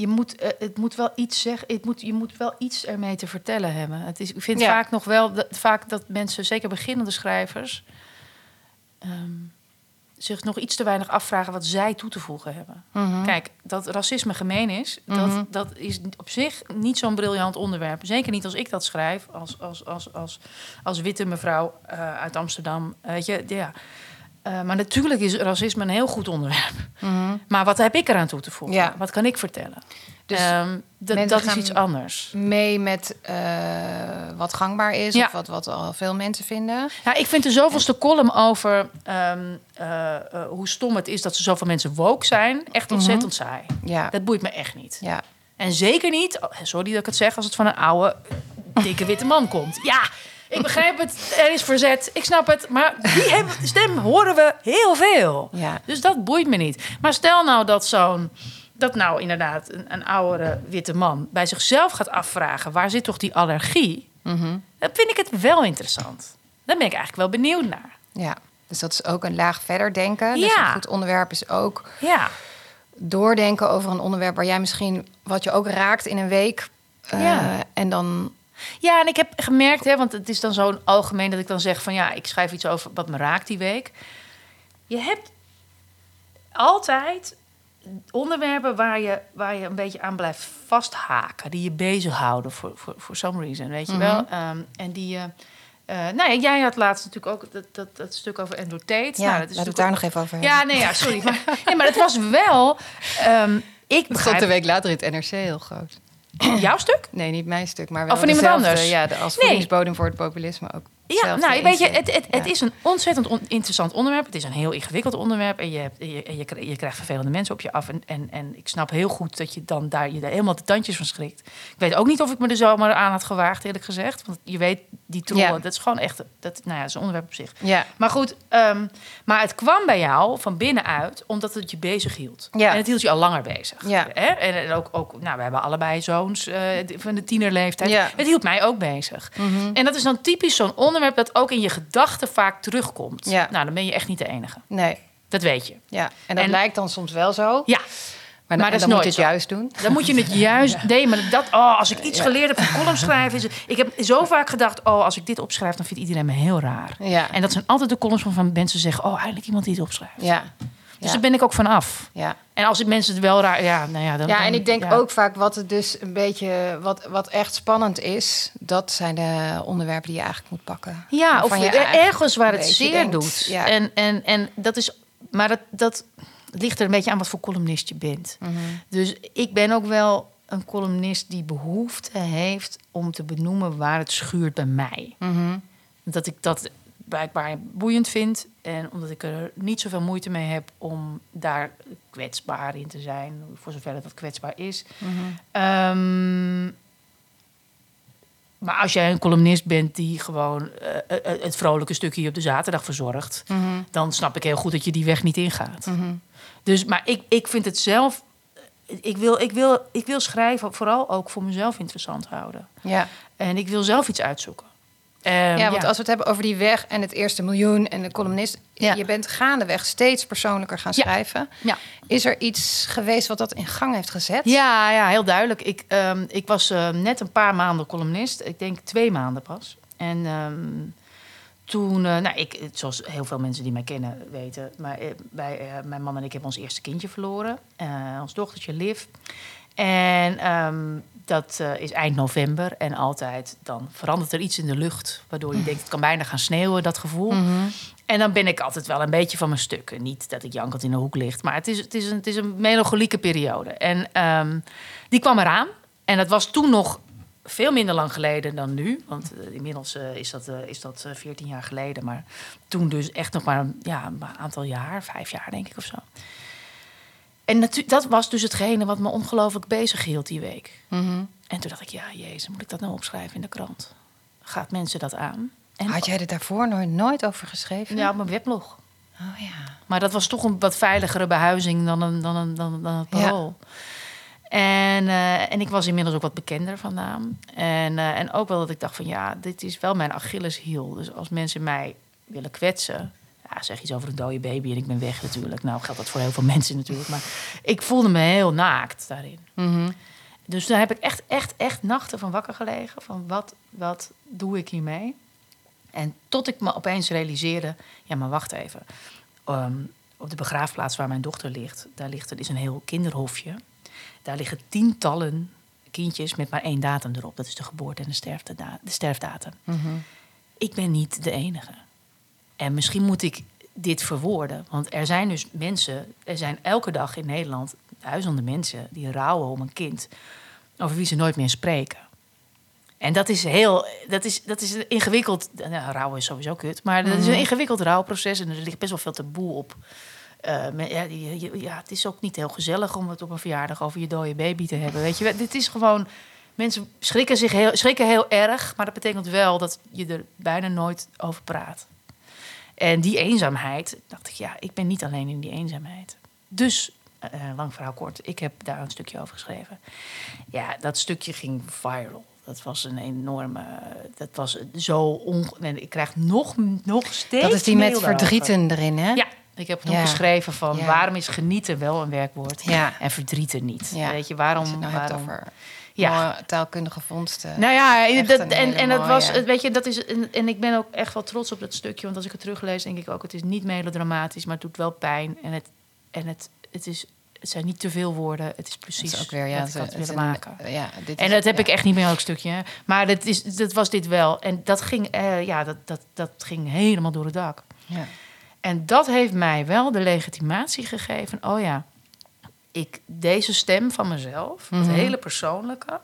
Je moet, eh, het moet wel iets zeggen. Het moet, je moet wel iets ermee te vertellen hebben. Het is, ik vind Ja. vaak nog wel dat, vaak dat mensen, zeker beginnende schrijvers, ehm, zich nog iets te weinig afvragen wat zij toe te voegen hebben. Mhm. Kijk, dat racisme gemeen is, Mhm. dat, dat is op zich niet zo'n briljant onderwerp. Zeker niet als ik dat schrijf, als, als, als, als, als witte mevrouw eh, uit Amsterdam. Weet je, ja. Eh, maar natuurlijk is racisme een heel goed onderwerp. Mhm. Maar wat heb ik eraan toe te voegen? Ja. Wat kan ik vertellen? Dus Ehm, dat- is iets anders. Mee met eh, wat gangbaar is Ja. of wat, wat al veel mensen vinden. Ja, ik vind de zoveelste column over ehm, eh, hoe stom het is dat er zoveel mensen woke zijn, echt ontzettend saai. Ja, Dat boeit me echt niet. ja. En zeker niet, oh, sorry dat ik het zeg, als het van een oude, dikke witte man komt. Ja, ik begrijp het, er is verzet, ik snap het. Maar die hebben, stem horen we heel veel. ja. Dus dat boeit me niet. Maar stel nou dat zo'n, dat nou inderdaad een, een oudere witte man bij zichzelf gaat afvragen, waar zit toch die allergie? Mhm. Dan vind ik het wel interessant. Daar ben ik eigenlijk wel benieuwd naar. ja. Dus dat is ook een laag verder denken. Dus Ja. een goed onderwerp is ook Ja, doordenken over een onderwerp waar jij misschien wat je ook raakt in een week. eh. En dan. Ja, en ik heb gemerkt, hè, want het is dan zo algemeen dat ik dan zeg van ja, ik schrijf iets over wat me raakt die week. Je hebt altijd onderwerpen waar je, waar je een beetje aan blijft vasthaken, die je bezighouden voor, voor, voor some reason, weet je Mhm. wel. Ehm, en die je. eh, nou ja, jij had laatst natuurlijk ook dat, dat, dat stuk over Andrew Tate. Ja, nou, dat is laten we daar nog even over hebben. Ja, nee, ja, sorry. Maar, nee, maar het was wel. ehm, ik Het stond begrijp een week later in het NRC heel groot. Jouw stuk? Nee, niet mijn stuk, maar wel Of van iemand anders? Ja, de, als Nee. voedingsbodem voor het populisme ook. Ja, nou, weet je, het, het, is een ontzettend on- interessant onderwerp. Het is een heel ingewikkeld onderwerp. En je, hebt, je, en je, je krijgt vervelende mensen op je af. En, en, en ik snap heel goed dat je dan daar je er helemaal de tandjes van schrikt. Ik weet ook niet of ik me er zomaar aan had gewaagd, eerlijk gezegd. Want je weet, die trollen, Ja. dat is gewoon echt... Dat, nou ja, dat is een onderwerp op zich. Ja, Maar goed, ehm, maar het kwam bij jou van binnenuit omdat het je bezig hield. Ja. En het hield je al langer bezig. Ja. Hè? En, en ook, ook, nou, we hebben allebei zoons eh, van de tienerleeftijd. Ja. Het hield mij ook bezig. Mhm. En dat is dan typisch zo'n onderwerp dat ook in je gedachten vaak terugkomt. Ja. Nou, dan ben je echt niet de enige. nee. Dat weet je. Ja, en dat En- lijkt dan soms wel zo. Ja, maar, maar dan, moet je het zo. juist doen. dan moet je het juist... Nee, maar dat... Oh, als ik iets Ja. geleerd heb van column schrijven... Is het, ik heb zo vaak gedacht... Oh, als ik dit opschrijf, dan vindt iedereen me heel raar. Ja, En dat zijn altijd de columns waarvan mensen zeggen... Oh, eindelijk iemand die het opschrijft. ja, Dus daar ben ik ook van af. ja. En als het mensen het wel raar... Ja, nou ja, dan, Ja, en ik denk ook vaak wat het dus een beetje, wat, wat echt spannend is, dat zijn de onderwerpen die je eigenlijk moet pakken. Ja, of je er- ergens waar het zeer denkt, doet. En, en, en dat is... Maar dat, dat ligt er een beetje aan wat voor columnist je bent. Mhm. Dus ik ben ook wel een columnist die behoefte heeft... om te benoemen waar het schuurt bij mij. Mhm. Dat ik dat blijkbaar boeiend vind. En omdat ik er niet zoveel moeite mee heb om daar kwetsbaar in te zijn. Voor zover dat, kwetsbaar is. Mhm. Ehm, maar als jij een columnist bent die gewoon eh, eh, het vrolijke stukje op de zaterdag verzorgt, Mhm. dan snap ik heel goed dat je die weg niet ingaat. Mhm. Dus, maar ik, ik vind het zelf. Ik wil, ik, wil, ik wil schrijven vooral ook voor mezelf interessant houden. Ja. En ik wil zelf iets uitzoeken. Ehm, ja, want als we het hebben over die weg en het eerste miljoen en de columnist, Ja. je bent gaandeweg steeds persoonlijker gaan schrijven. Ja. Is er iets geweest wat dat in gang heeft gezet? Ja, ja, heel duidelijk. Ik, ehm, ik was eh, net een paar maanden columnist. Ik denk twee maanden pas. En ehm, toen, eh, nou, ik, zoals heel veel mensen die mij kennen weten, maar wij, eh, mijn man en ik hebben ons eerste kindje verloren. Ons dochtertje Liv. En dat eh, is eind november. En altijd dan verandert er iets in de lucht. Waardoor je denkt, het kan bijna gaan sneeuwen, dat gevoel. Mhm. En dan ben ik altijd wel een beetje van mijn stukken. Niet dat ik jankend in de hoek ligt. Maar het is, het is, een, het is een melancholieke periode. En ehm, die kwam eraan. En dat was toen nog veel minder lang geleden dan nu. Want eh, inmiddels eh, is dat, is dat eh, 14 jaar geleden. Maar toen dus echt nog maar een, ja, een aantal jaar. Vijf jaar denk ik of zo. En dat was dus hetgene wat me ongelooflijk bezig hield die week. Mhm. En toen dacht ik, ja, jezus, moet ik dat nou opschrijven in de krant? Gaat mensen dat aan? En Had jij er daarvoor nooit, nooit over geschreven? ja, op mijn weblog. Oh ja. Maar dat was toch een wat veiligere behuizing dan, een, dan, een, dan, dan het Ja. parool. En, eh, en ik was inmiddels ook wat bekender van naam. En, eh, en ook wel dat ik dacht van ja, dit is wel mijn Achilleshiel. Dus als mensen mij willen kwetsen... Ja, zeg iets over een dode baby en ik ben weg natuurlijk. Nou geldt dat voor heel veel mensen natuurlijk. Maar ik voelde me heel naakt daarin. Mhm. Dus daar heb ik echt, echt, echt nachten van wakker gelegen. Van wat, wat doe ik hiermee? En tot ik me opeens realiseerde... Ja, maar wacht even. Ehm, op de begraafplaats waar mijn dochter ligt... daar ligt er is een heel kinderhofje. Daar liggen tientallen kindjes met maar één datum erop. Dat is de geboorte en de, de sterfdatum. Mhm. Ik ben niet de enige. En misschien moet ik dit verwoorden. Want er zijn dus mensen, er zijn elke dag in Nederland duizenden mensen die rouwen om een kind over wie ze nooit meer spreken. En dat is heel, dat is, dat is een ingewikkeld, nou, rouwen is sowieso kut, maar dat is een ingewikkeld rouwproces en er ligt best wel veel taboe op. Eh, men- ja, ja, het is ook niet heel gezellig om het op een verjaardag over je dode baby te hebben. Weet je, dit is gewoon. Mensen schrikken zich heel, schrikken heel erg, maar dat betekent wel dat je er bijna nooit over praat. En die eenzaamheid, dacht ik, ja, ik ben niet alleen in die eenzaamheid. Dus, eh, lang verhaal kort, ik heb daar een stukje over geschreven. Ja, dat stukje ging viral. Dat was een enorme. Dat was zo on. En ik krijg nog, nog steeds. Dat is die met verdrieten erin, hè? Ja, ik heb toen Ja. geschreven van Ja. waarom is genieten wel een werkwoord Ja. en verdrieten niet. Ja. Weet je waarom? Het nou waarom? over Ja. mooie taalkundige vondsten. Nou ja, dat, en, en dat was, weet je, dat is, en, en ik ben ook echt wel trots op dat stukje. Want als ik het teruglees, denk ik ook, het is niet melodramatisch, maar het doet wel pijn. En het, en het, het, is, het zijn niet te veel woorden. Het is precies Dat is ook weer, ja, wat ik het- het willen een- maken. Ja, dit En is- dat heb ja. ik echt niet meer elk stukje. Maar dat, is, dat was dit wel. En dat ging, eh, ja, dat, dat, dat ging helemaal door het dak. Ja. En dat heeft mij wel de legitimatie gegeven. Oh ja, ik deze stem van mezelf, het hele persoonlijke,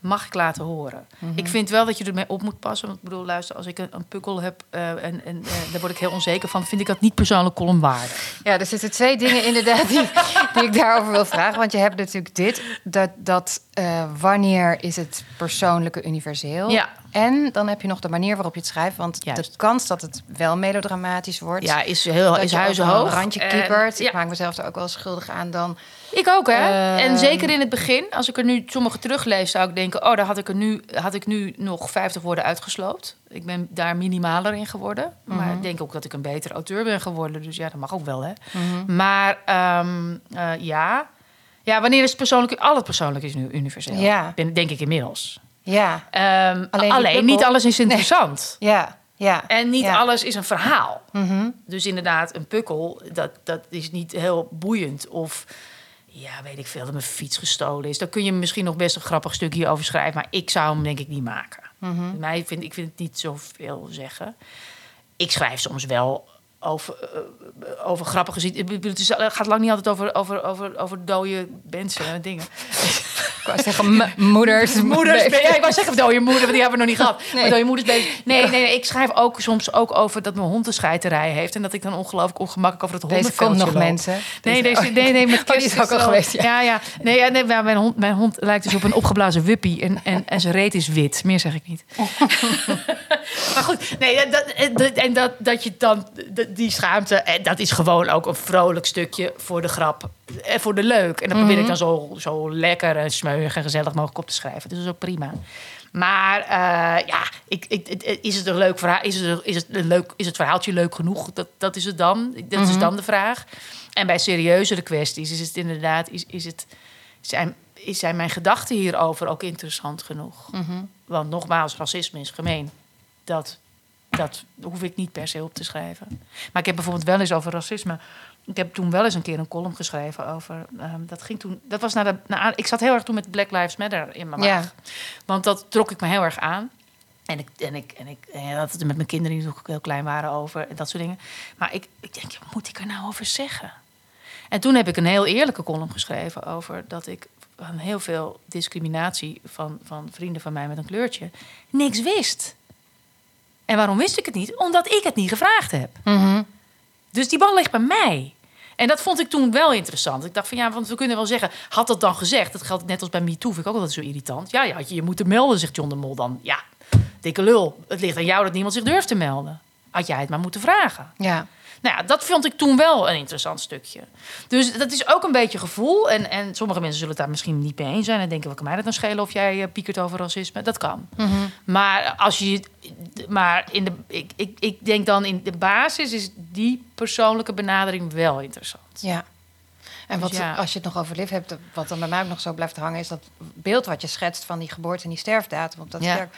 mag ik laten horen. Ik vind wel dat je ermee op moet passen. Want ik bedoel, luister, als ik een, een pukkel heb eh, en, en eh, daar word ik heel onzeker van, vind ik dat niet persoonlijk columnwaardig. Ja, er zitten twee dingen inderdaad die, die ik daarover wil vragen. Want je hebt natuurlijk dit, dat, dat eh, wanneer is het persoonlijke universeel? Ja. En dan heb je nog de manier waarop je het schrijft. Want Juist. de kans dat het wel melodramatisch wordt... Ja, is heel is huizenhoog. een randje kiepert. ja. Ik maak mezelf er ook wel schuldig aan dan... Ik ook, hè? Ehm. en zeker in het begin, als ik er nu sommige teruglees, zou ik denken: oh, daar had ik er nu, had ik nu nog 50 woorden uitgesloopt. Ik ben daar minimaler in geworden. Maar ik denk ook dat ik een betere auteur ben geworden. Dus ja, dat mag ook wel, hè? Maar ehm, eh, ja. Ja, wanneer is het persoonlijk? Al het persoonlijk is nu universeel. Ja. Ben- Denk ik inmiddels. Ja, Ehm, Alleen niet alles is interessant. ja, ja. En niet ja. alles is een verhaal. Mhm. Dus inderdaad, een pukkel, dat, dat is niet heel boeiend. Of, ja, weet ik veel, dat mijn fiets gestolen is. Daar kun je misschien nog best een grappig stukje over schrijven. Maar ik zou hem denk ik niet maken. Mhm. Mij vind, ik vind het niet zoveel zeggen. Ik schrijf soms wel over, eh, over grappige Het gaat lang niet altijd over, over, over, over dode mensen en dingen. Ik wou zeggen, moeders. Moeders, ja, ik wou zeggen dode moeder, want die hebben we nog niet gehad. Nee. Maar dode moeders bezig. Nee, nee, nee, ik schrijf ook soms ook over dat mijn hond een scheiterij heeft en dat ik dan ongelooflijk ongemakkelijk over het Deze hondenveldje komt nog loop. mensen. Nee, Deze- deze, nee, nee, met Oh, kerst is ook al geweest, ja. Ja, ja. Nee, nee mijn, hond, mijn hond lijkt dus op een opgeblazen wuppie en, en, en zijn reet is wit. Meer zeg ik niet. maar goed, nee, dat, dat- en dat, dat je dan dat- die schaamte, en dat is gewoon ook een vrolijk stukje voor de grap en voor de leuk. En dat probeer ik dan zo, zo lekker en smeuig en gezellig mogelijk op te schrijven. Dus dat is ook prima. Maar eh, ja, ik, ik, is het een leuk verhaal? Is het, is het, een leuk, is het verhaaltje leuk genoeg? Dat, dat is het dan. Dat is dan de vraag. En bij serieuzere kwesties is het inderdaad, is, is het, zijn, is zijn mijn gedachten hierover ook interessant genoeg? Want nogmaals, racisme is gemeen. Dat, dat hoef ik niet per se op te schrijven. Maar ik heb bijvoorbeeld wel eens over racisme. Ik heb toen wel eens een keer een column geschreven over. ehm, dat ging toen. Dat was naar de. Naar, ik zat heel erg toen met Black Lives Matter in mijn Ja. maag. Want dat trok ik me heel erg aan. En ik, en ik, en ik en had het er met mijn kinderen die nog heel klein waren over en dat soort dingen. Maar ik, ik denk, wat moet ik er nou over zeggen? En toen heb ik een heel eerlijke column geschreven over dat ik van heel veel discriminatie van, van vrienden van mij met een kleurtje niks wist. En waarom wist ik het niet? Omdat ik het niet gevraagd heb. Mhm. Dus die bal ligt bij mij. En dat vond ik toen wel interessant. Ik dacht van ja, want we kunnen wel zeggen, had dat dan gezegd? Dat geldt net als bij MeToo, vind ik ook altijd zo irritant. Ja, ja, je je moeten melden, zegt John de Mol dan. Ja, dikke lul. Het ligt aan jou dat niemand zich durft te melden. Had jij het maar moeten vragen. Ja. Nou ja, dat vond ik toen wel een interessant stukje. Dus dat is ook een beetje gevoel. En, en sommige mensen zullen het daar misschien niet mee eens zijn... en denken, wat kan mij dat nou schelen of jij eh, piekert over racisme? Dat kan. Mhm. Maar, als je, maar in de, ik, ik, ik denk dan in de basis is die persoonlijke benadering wel interessant. Ja. En wat, Dus ja. als je het nog over Liv hebt, wat dan bij mij ook nog zo blijft hangen, is dat beeld wat je schetst van die geboorte en die sterfdatum op dat Ja. sterk.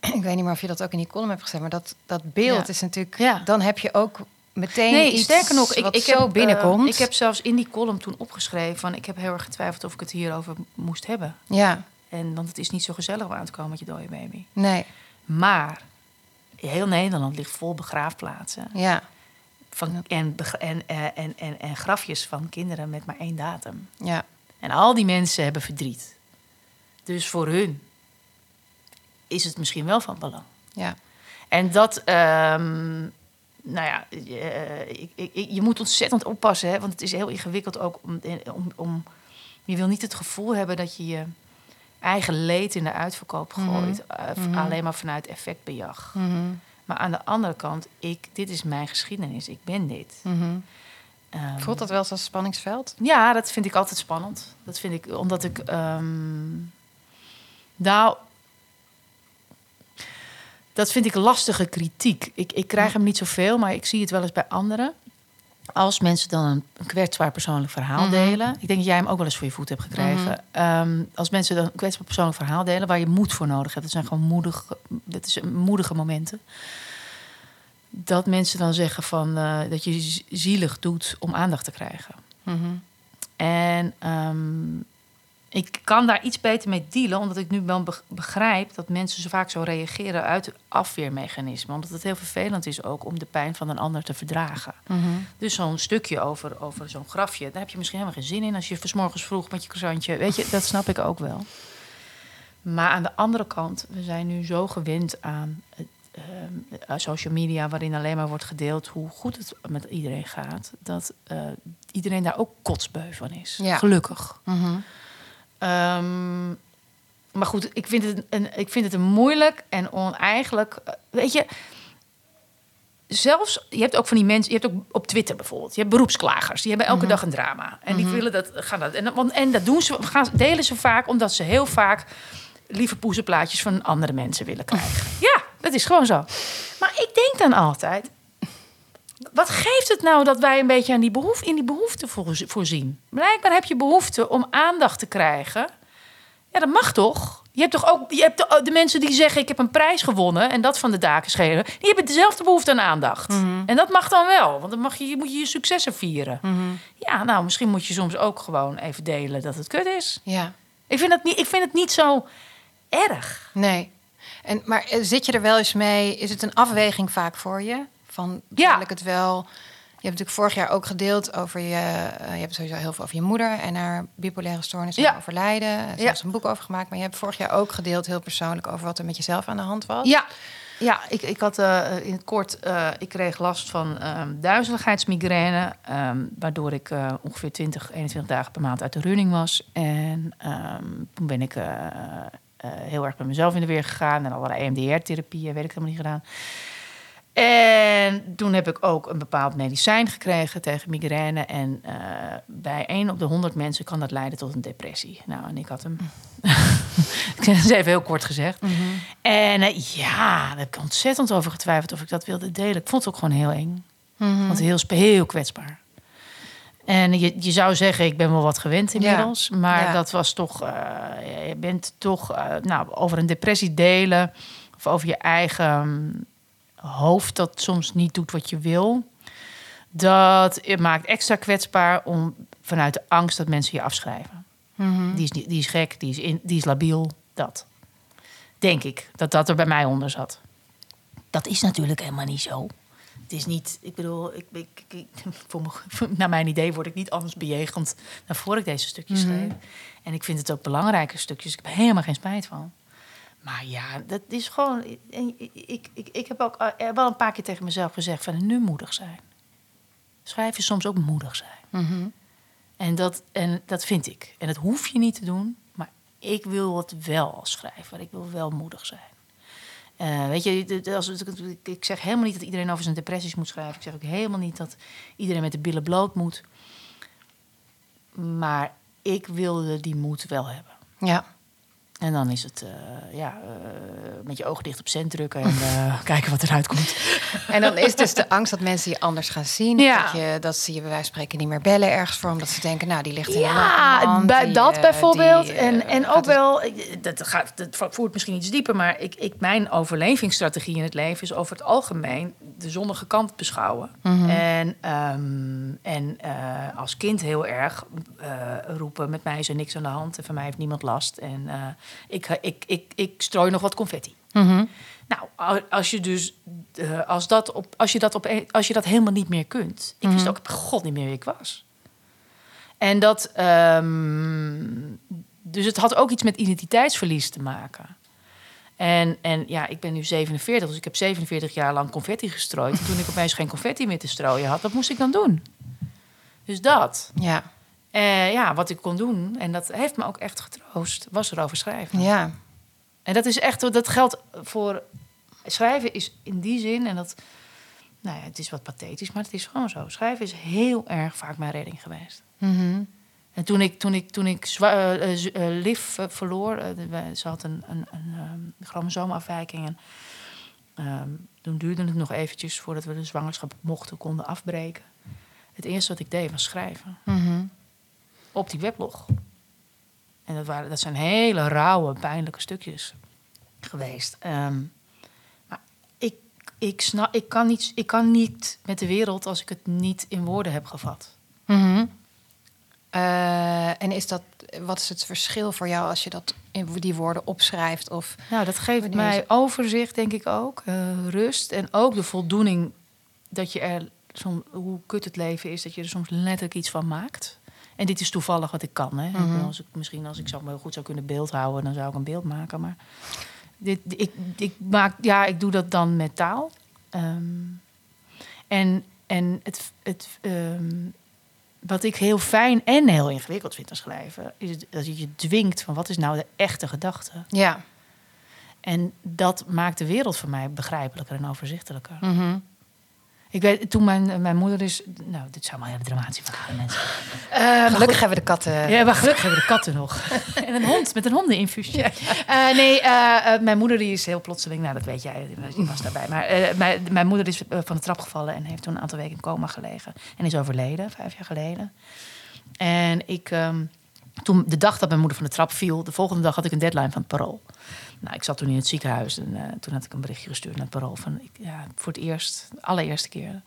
Ik weet niet meer of je dat ook in die column hebt gezet, maar dat, dat beeld Ja. is natuurlijk. Ja. Dan heb je ook meteen. Nee, iets sterker nog, ik, wat ik zo heb, binnenkomt. eh, ik heb zelfs in die column toen opgeschreven van... ik heb heel erg getwijfeld of ik het hierover moest hebben. Ja, En, want het is niet zo gezellig om aan te komen met je dode baby. nee, Maar heel Nederland ligt vol begraafplaatsen. ja, Van, en, en, eh, en, en, en grafjes van kinderen met maar één datum. ja, En al die mensen hebben verdriet. Dus voor hun is het misschien wel van belang. ja. En dat, ehm, nou ja, eh, ik, ik, ik- je moet ontzettend oppassen, hè, want het is heel ingewikkeld ook om, om, om. Je wil niet het gevoel hebben dat je je eigen leed in de uitverkoop gooit, eh, alleen maar vanuit effectbejag. Mhm, Maar aan de andere kant, ik, dit is mijn geschiedenis, ik ben dit. mhm. Ehm, Voelt dat wel als spanningsveld? Ja, dat vind ik altijd spannend. Dat vind ik omdat ik. nou. Dat vind ik lastige kritiek. Ik, ik krijg hem niet zoveel, maar ik zie het wel eens bij anderen. Als mensen dan een, een kwetsbaar persoonlijk verhaal Mhm. delen. Ik denk dat jij hem ook wel eens voor je voet hebt gekregen. Ehm, als mensen dan een kwetsbaar persoonlijk verhaal delen waar je moed voor nodig hebt. Dat zijn gewoon moedige, dat is moedige momenten. Dat mensen dan zeggen van eh, dat je zielig doet om aandacht te krijgen. Mhm. En ehm, ik kan daar iets beter mee dealen, omdat ik nu wel be- begrijp dat mensen zo vaak zo reageren uit afweermechanismen. Omdat het heel vervelend is ook om de pijn van een ander te verdragen. Dus zo'n stukje over, over zo'n grafje, daar heb je misschien helemaal geen zin in als je vanmorgens vroeg met je croissantje. Weet je, dat snap ik ook wel. Maar aan de andere kant, we zijn nu zo gewend aan het, ehm, social media, waarin alleen maar wordt gedeeld hoe goed het met iedereen gaat, dat eh, iedereen daar ook kotsbeu van is. Ja. Gelukkig. Mhm. Ehm, maar goed, ik vind, het een, ik vind het een moeilijk en oneigenlijk. eh, Weet je, zelfs, je hebt ook van die mensen, je hebt ook op Twitter bijvoorbeeld, je hebt beroepsklagers, die hebben elke dag een drama. En die willen dat, gaan dat, en, want, en dat doen ze, gaan, delen ze vaak omdat ze heel vaak lieve poezenplaatjes van andere mensen willen krijgen. Ja, dat is gewoon zo. Maar ik denk dan altijd, wat geeft het nou dat wij een beetje aan die behoefte, in die behoefte voorz- voorzien? Blijkbaar heb je behoefte om aandacht te krijgen. Ja, dat mag toch? Je hebt toch ook je hebt de, de mensen die zeggen: Ik heb een prijs gewonnen en dat van de daken schelen. Die hebben dezelfde behoefte aan aandacht. En dat mag dan wel, want dan mag je, moet je je successen vieren. Ja, nou, misschien moet je soms ook gewoon even delen dat het kut is. Ja, Ik vind, dat niet, ik vind het niet zo erg. nee. En, maar eh, zit je er wel eens mee? Is het een afweging vaak voor je? Van, Ja. wil ik het wel... Je hebt natuurlijk vorig jaar ook gedeeld over je... eh, je hebt sowieso heel veel over je moeder en haar bipolaire stoornis en Ja. overlijden. Er is Ja. een boek over gemaakt. Maar je hebt vorig jaar ook gedeeld, heel persoonlijk, over wat er met jezelf aan de hand was. Ja, ja ik, ik had eh, in het kort, eh, ik kreeg last van ehm duizeligheidsmigraine, ehm, waardoor ik ongeveer 20, 21 dagen per maand uit de running was. En ehm, toen ben ik heel erg met mezelf in de weer gegaan en allerlei EMDR-therapieën, weet ik helemaal niet gedaan. En toen heb ik ook een bepaald medicijn gekregen tegen migraine. En eh, bij 1 op de 100 mensen kan dat leiden tot een depressie. Nou, en ik had hem. ik zeg het even heel kort gezegd. En eh, ja, daar heb ik ontzettend over getwijfeld of ik dat wilde delen. Ik vond het ook gewoon heel eng. Want heel, spe- heel kwetsbaar. En je, je zou zeggen, ik ben wel wat gewend inmiddels. Maar Ja. dat was toch... eh, je bent toch... nou, over een depressie delen... of over je eigen mm, hoofd dat soms niet doet wat je wil... dat maakt extra kwetsbaar om vanuit de angst dat mensen je afschrijven. Mhm. Die, is, die is gek, die is, in, die is labiel, dat. Denk ik, dat dat er bij mij onder zat. Dat is natuurlijk helemaal niet zo. Het is niet, ik bedoel, ik, ik, voor me, naar mijn idee word ik niet anders bejegend dan voor ik deze stukjes schreef. En ik vind het ook belangrijke stukjes. Ik heb helemaal geen spijt van. Maar ja, dat is gewoon. Ik, ik, ik, ik heb ook eh, wel een paar keer tegen mezelf gezegd: van nu moedig zijn. Schrijf je soms ook moedig zijn. Mhm. En dat, en dat vind ik. En dat hoef je niet te doen, maar ik wil het wel als schrijver. Ik wil wel moedig zijn. Eh, weet je, als, ik- ik zeg helemaal niet dat iedereen over zijn depressies moet schrijven. Ik zeg ook helemaal niet dat iedereen met de billen bloot moet. Maar ik wilde die moed wel hebben. Ja. En dan is het eh, ja, eh, met je ogen dicht op cent drukken en eh, kijken wat eruit komt. En dan is dus de angst dat mensen je anders gaan zien. Ja. Dat, je, dat ze je bij wijze van spreken niet meer bellen ergens voor. Omdat ze denken, nou, die ligt in Ja, land, bij, die, dat bijvoorbeeld. die, en, en ook wel, dat, gaat, dat voert misschien iets dieper, maar ik, ik, mijn overlevingsstrategie in het leven is over het algemeen de zonnige kant beschouwen. Mhm. En, ehm, en als kind heel erg roepen: met mij is er niks aan de hand en van mij heeft niemand last. En ik, ik, ik, ik strooi nog wat confetti. Mhm. Nou, als je dus eh, als dat op, als je dat op als je dat helemaal niet meer kunt. Ik wist ook op god niet meer wie ik was. En dat, ehm, dus het had ook iets met identiteitsverlies te maken. En, en ja, ik ben nu 47, dus ik heb 47 jaar lang confetti gestrooid. En toen ik opeens geen confetti meer te strooien had, wat moest ik dan doen? Dus dat. Ja, Eh, ja, wat ik kon doen, en dat heeft me ook echt getroost, was erover schrijven. ja. En dat is echt, dat geldt voor schrijven is in die zin, en dat, nou ja, het is wat pathetisch, maar het is gewoon zo. Schrijven is heel erg vaak mijn redding geweest. Mhm. En toen ik, toen ik, toen ik eh, Liv verloor, ze had een, een, een ehm, chromosoomafwijking. En ehm, toen duurde het nog eventjes voordat we de zwangerschap mochten, konden afbreken. Het eerste wat ik deed was schrijven Mhm. Op die weblog. En dat, waren, dat zijn hele rauwe, pijnlijke stukjes geweest. Ehm, maar ik, ik, snap, ik, kan niet, ik kan niet met de wereld als ik het niet in woorden heb gevat. Mhm. Eh, en is dat, wat is het verschil voor jou als je dat in die woorden opschrijft? Of Nou, dat geeft mij overzicht, denk ik ook. eh, rust en ook de voldoening dat je er, som, hoe kut het leven is, dat je er soms letterlijk iets van maakt. En dit is toevallig wat ik kan. Hè. Ik Mhm. bedoel, als ik, misschien als ik zo goed zou kunnen beeld houden, dan zou ik een beeld maken. Maar dit, ik, ik, maak, ja, ik doe dat dan met taal. Ehm, en en het, het, ehm, wat ik heel fijn en heel ingewikkeld vind aan schrijven, is dat je je dwingt van wat is nou de echte gedachte. ja. En dat maakt de wereld voor mij begrijpelijker en overzichtelijker. Mhm. Ik weet, toen mijn, mijn moeder is... Nou, dit zijn maar hele dramatische verhalen, mensen. Gelukkig hebben we de katten. Ja, maar gelukkig hebben we de katten nog. en een hond, met een hondeninfusie. Eh, nee, eh, eh, mijn moeder die is heel plotseling... Nou, dat weet jij, die was daarbij. Maar eh, mijn, mijn moeder is eh, van de trap gevallen... en heeft toen een aantal weken in coma gelegen. En is overleden, vijf jaar geleden. En ik... ehm, toen, de dag dat mijn moeder van de trap viel... de volgende dag had ik een deadline van het parool. Nou, ik zat toen in het ziekenhuis en eh, toen had ik een berichtje gestuurd naar het parool van ik, ja, voor het eerst, de allereerste keer.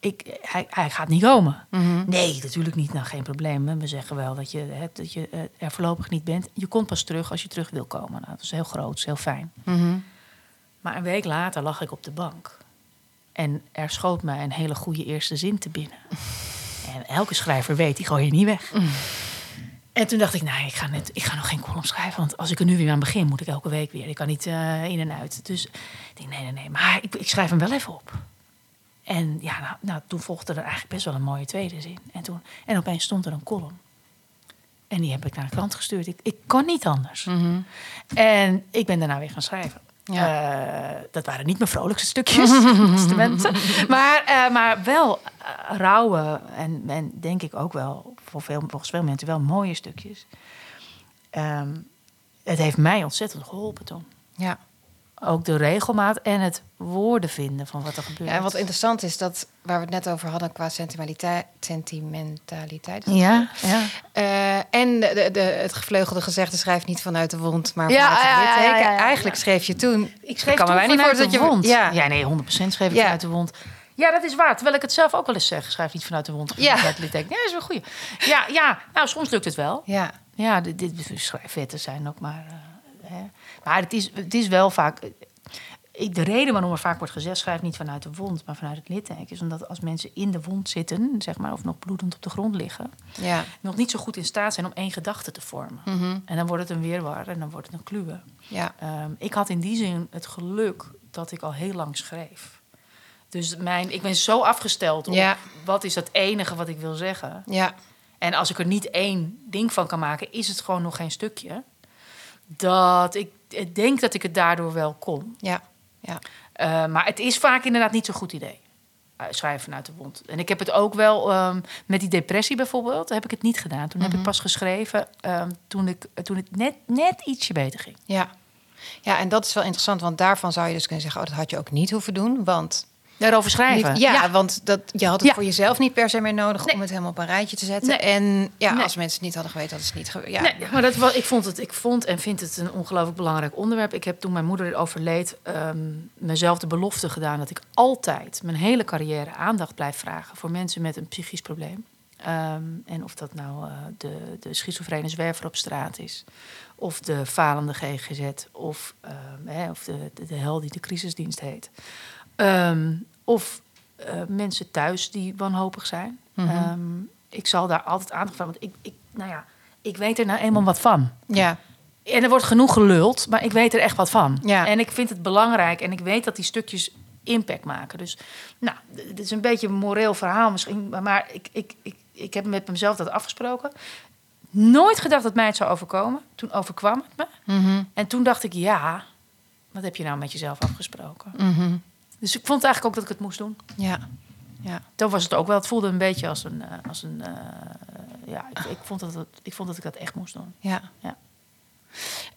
Ik, hij, hij gaat niet komen. Mhm. Nee, natuurlijk niet. Nou, geen probleem. We zeggen wel dat je, hè, dat je eh, er voorlopig niet bent. Je komt pas terug als je terug wil komen. Nou, dat is heel groot, is heel fijn. Mhm. Maar een week later lag ik op de bank. En er schoot mij een hele goede eerste zin te binnen. En elke schrijver weet, die gooi je niet weg. En toen dacht ik, nee, ik ga, net, ik ga nog geen column schrijven. Want als ik er nu weer aan begin, moet ik elke week weer. Ik kan niet eh, in en uit. Dus ik denk, nee, nee, nee. Maar ik, ik schrijf hem wel even op. En ja, nou, nou, toen volgde er eigenlijk best wel een mooie tweede zin. En, toen, en opeens stond er een column. En die heb ik naar de krant gestuurd. Ik, ik kon niet anders. Mhm. En ik ben daarna weer gaan schrijven. Ja. Eh, dat waren niet mijn vrolijkste stukjes, testamenten. Maar, eh, maar wel eh, rauwe en, en denk ik ook wel, voor veel, volgens veel mensen wel mooie stukjes. Ehm, het heeft mij ontzettend geholpen toen. Ja. Ook de regelmaat en het woorden vinden van wat er gebeurt. ja, en wat interessant is, dat waar we het net over hadden qua sentimentaliteit. dat Ja, ja. Eh, en de, de, de- het gevleugelde gezegde schrijft niet vanuit de wond, maar Ja, vanuit ja, ja, ja. Eigenlijk schreef je toen... Ik schreef kan toen bijna niet vanuit de dat je- wond. ja. Nee, 100% schreef ik vanuit de wond. Ja, dat is waar. Terwijl ik het zelf ook wel eens zeg. Schrijf niet vanuit de wond. Ja. Litteken. Ja, dat is wel goed. Ja, ja, nou, soms lukt het wel. Ja, Ja, dit, dit schrijfwetten zijn ook maar... eh, hè. Maar het is, het is wel vaak... ik- De reden waarom er vaak wordt gezegd... schrijf niet vanuit de wond, maar vanuit het litteken... is omdat als mensen in de wond zitten... zeg maar, of nog bloedend op de grond liggen... ja. nog niet zo goed in staat zijn om één gedachte te vormen. Mhm. En dan wordt het een weerwar en dan wordt het een kluwe. ja. Ehm, ik had in die zin het geluk dat ik al heel lang schreef. Dus mijn, ik ben zo afgesteld op Ja. wat is het enige wat ik wil zeggen. Ja, En als ik er niet één ding van kan maken, is het gewoon nog geen stukje. Dat ik, ik denk dat ik het daardoor wel kon. ja, ja. Eh, maar het is vaak inderdaad niet zo'n goed idee. Eh, schrijven vanuit de wond. En ik heb het ook wel ehm, met die depressie bijvoorbeeld, heb ik het niet gedaan. Toen heb ik pas geschreven ehm, toen, ik, toen het net, net ietsje beter ging. Ja. ja, en dat is wel interessant, want daarvan zou je dus kunnen zeggen... oh, dat had je ook niet hoeven doen, want... Daarover schrijven. Niet- ja, want dat, je had het Ja. voor jezelf niet per se meer nodig... Nee. om het helemaal op een rijtje te zetten. Nee. En ja, Nee. als mensen het niet hadden geweten, hadden ze het niet geweten. Ja. Nee, maar dat was, ik, vond het, ik vond en vind het een ongelooflijk belangrijk onderwerp. Ik heb toen mijn moeder overleed ehm, mezelf de belofte gedaan dat ik altijd mijn hele carrière aandacht blijf vragen voor mensen met een psychisch probleem. Ehm, en of dat nou eh, de, de schizofrene zwerver op straat is, of de falende GGZ, of, ehm, hè, of de, de, de hel die de crisisdienst heet. Ehm, of eh, mensen thuis die wanhopig zijn. Mhm. Ehm, ik zal daar altijd aandacht want ik, ik, nou ja, ik weet er nou eenmaal wat van. ja, En er wordt genoeg geluld, maar ik weet er echt wat van. Ja. En ik vind het belangrijk en ik weet dat die stukjes impact maken. Dus, nou, dit is een beetje een moreel verhaal misschien, maar- ik, ik, ik, ik heb met mezelf dat afgesproken. Nooit gedacht dat mij het zou overkomen. Toen overkwam het me. Mhm. En toen dacht ik, ja, wat heb je nou met jezelf afgesproken? Mhm. Dus ik vond eigenlijk ook dat ik het moest doen. ja, ja. Toen was het ook wel, het voelde een beetje als een, eh, als een eh, ja, ik, ik, vond dat het, ik vond dat ik dat echt moest doen. ja. Ja.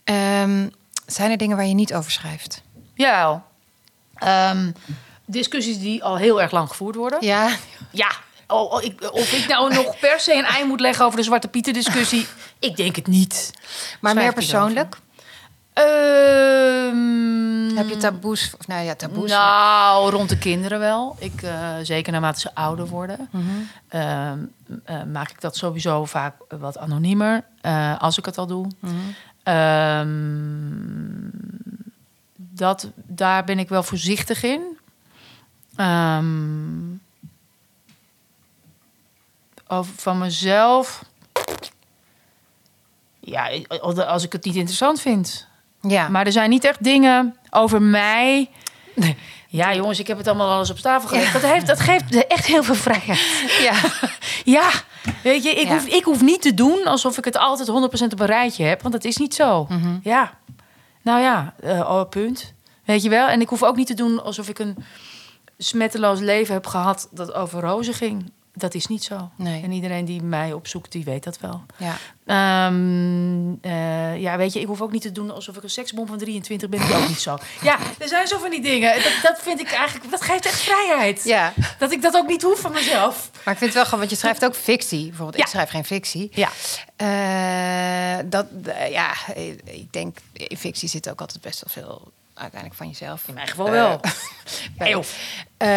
Ehm, zijn er dingen waar je niet over schrijft? Ja, ehm, discussies die al heel erg lang gevoerd worden. Ja, Ja, oh, oh, ik, of ik nou nog per se een ei moet leggen over de Zwarte Pieten discussie. Ik denk het niet. maar Schrijf meer persoonlijk? Ehm, Heb je taboes? Of, nou ja, taboes. Nou, rond de kinderen wel. Ik, eh, zeker naarmate ze ouder worden, Mhm. ehm, eh, maak ik dat sowieso vaak wat anoniemer. eh, als ik het al doe. Mhm. Ehm, dat, daar ben ik wel voorzichtig in. Ehm, over van mezelf. Ja, als ik het niet interessant vind. Ja. Maar er zijn niet echt dingen over mij. Ja, jongens, ik heb het allemaal alles op tafel gelegd. Ja. Dat, heeft, dat geeft echt heel veel vrijheid. ja. Ja, weet je, ik, Ja. Hoef, ik hoef niet te doen alsof ik het altijd 100% op een rijtje heb. Want dat is niet zo. Mhm. Ja, nou ja, eh, oh, punt. Weet je wel? En ik hoef ook niet te doen alsof ik een smetteloos leven heb gehad dat over rozen ging. Dat is niet zo. Nee. En iedereen die mij opzoekt, die weet dat wel. Ja. Ehm, eh, ja, weet je, ik hoef ook niet te doen alsof ik een seksbom van 23 ben. Dat ook niet zo. Ja, er zijn zo van die dingen. Dat, dat vind ik eigenlijk, dat geeft echt vrijheid. ja. Dat ik dat ook niet hoef van mezelf. Maar ik vind het wel gewoon, want je schrijft ook fictie. Bijvoorbeeld, ik Ja. schrijf geen fictie. Ja. Eh, dat, eh, ja, ik denk, in fictie zit ook altijd best wel veel uiteindelijk van jezelf. In mijn geval wel. Eh,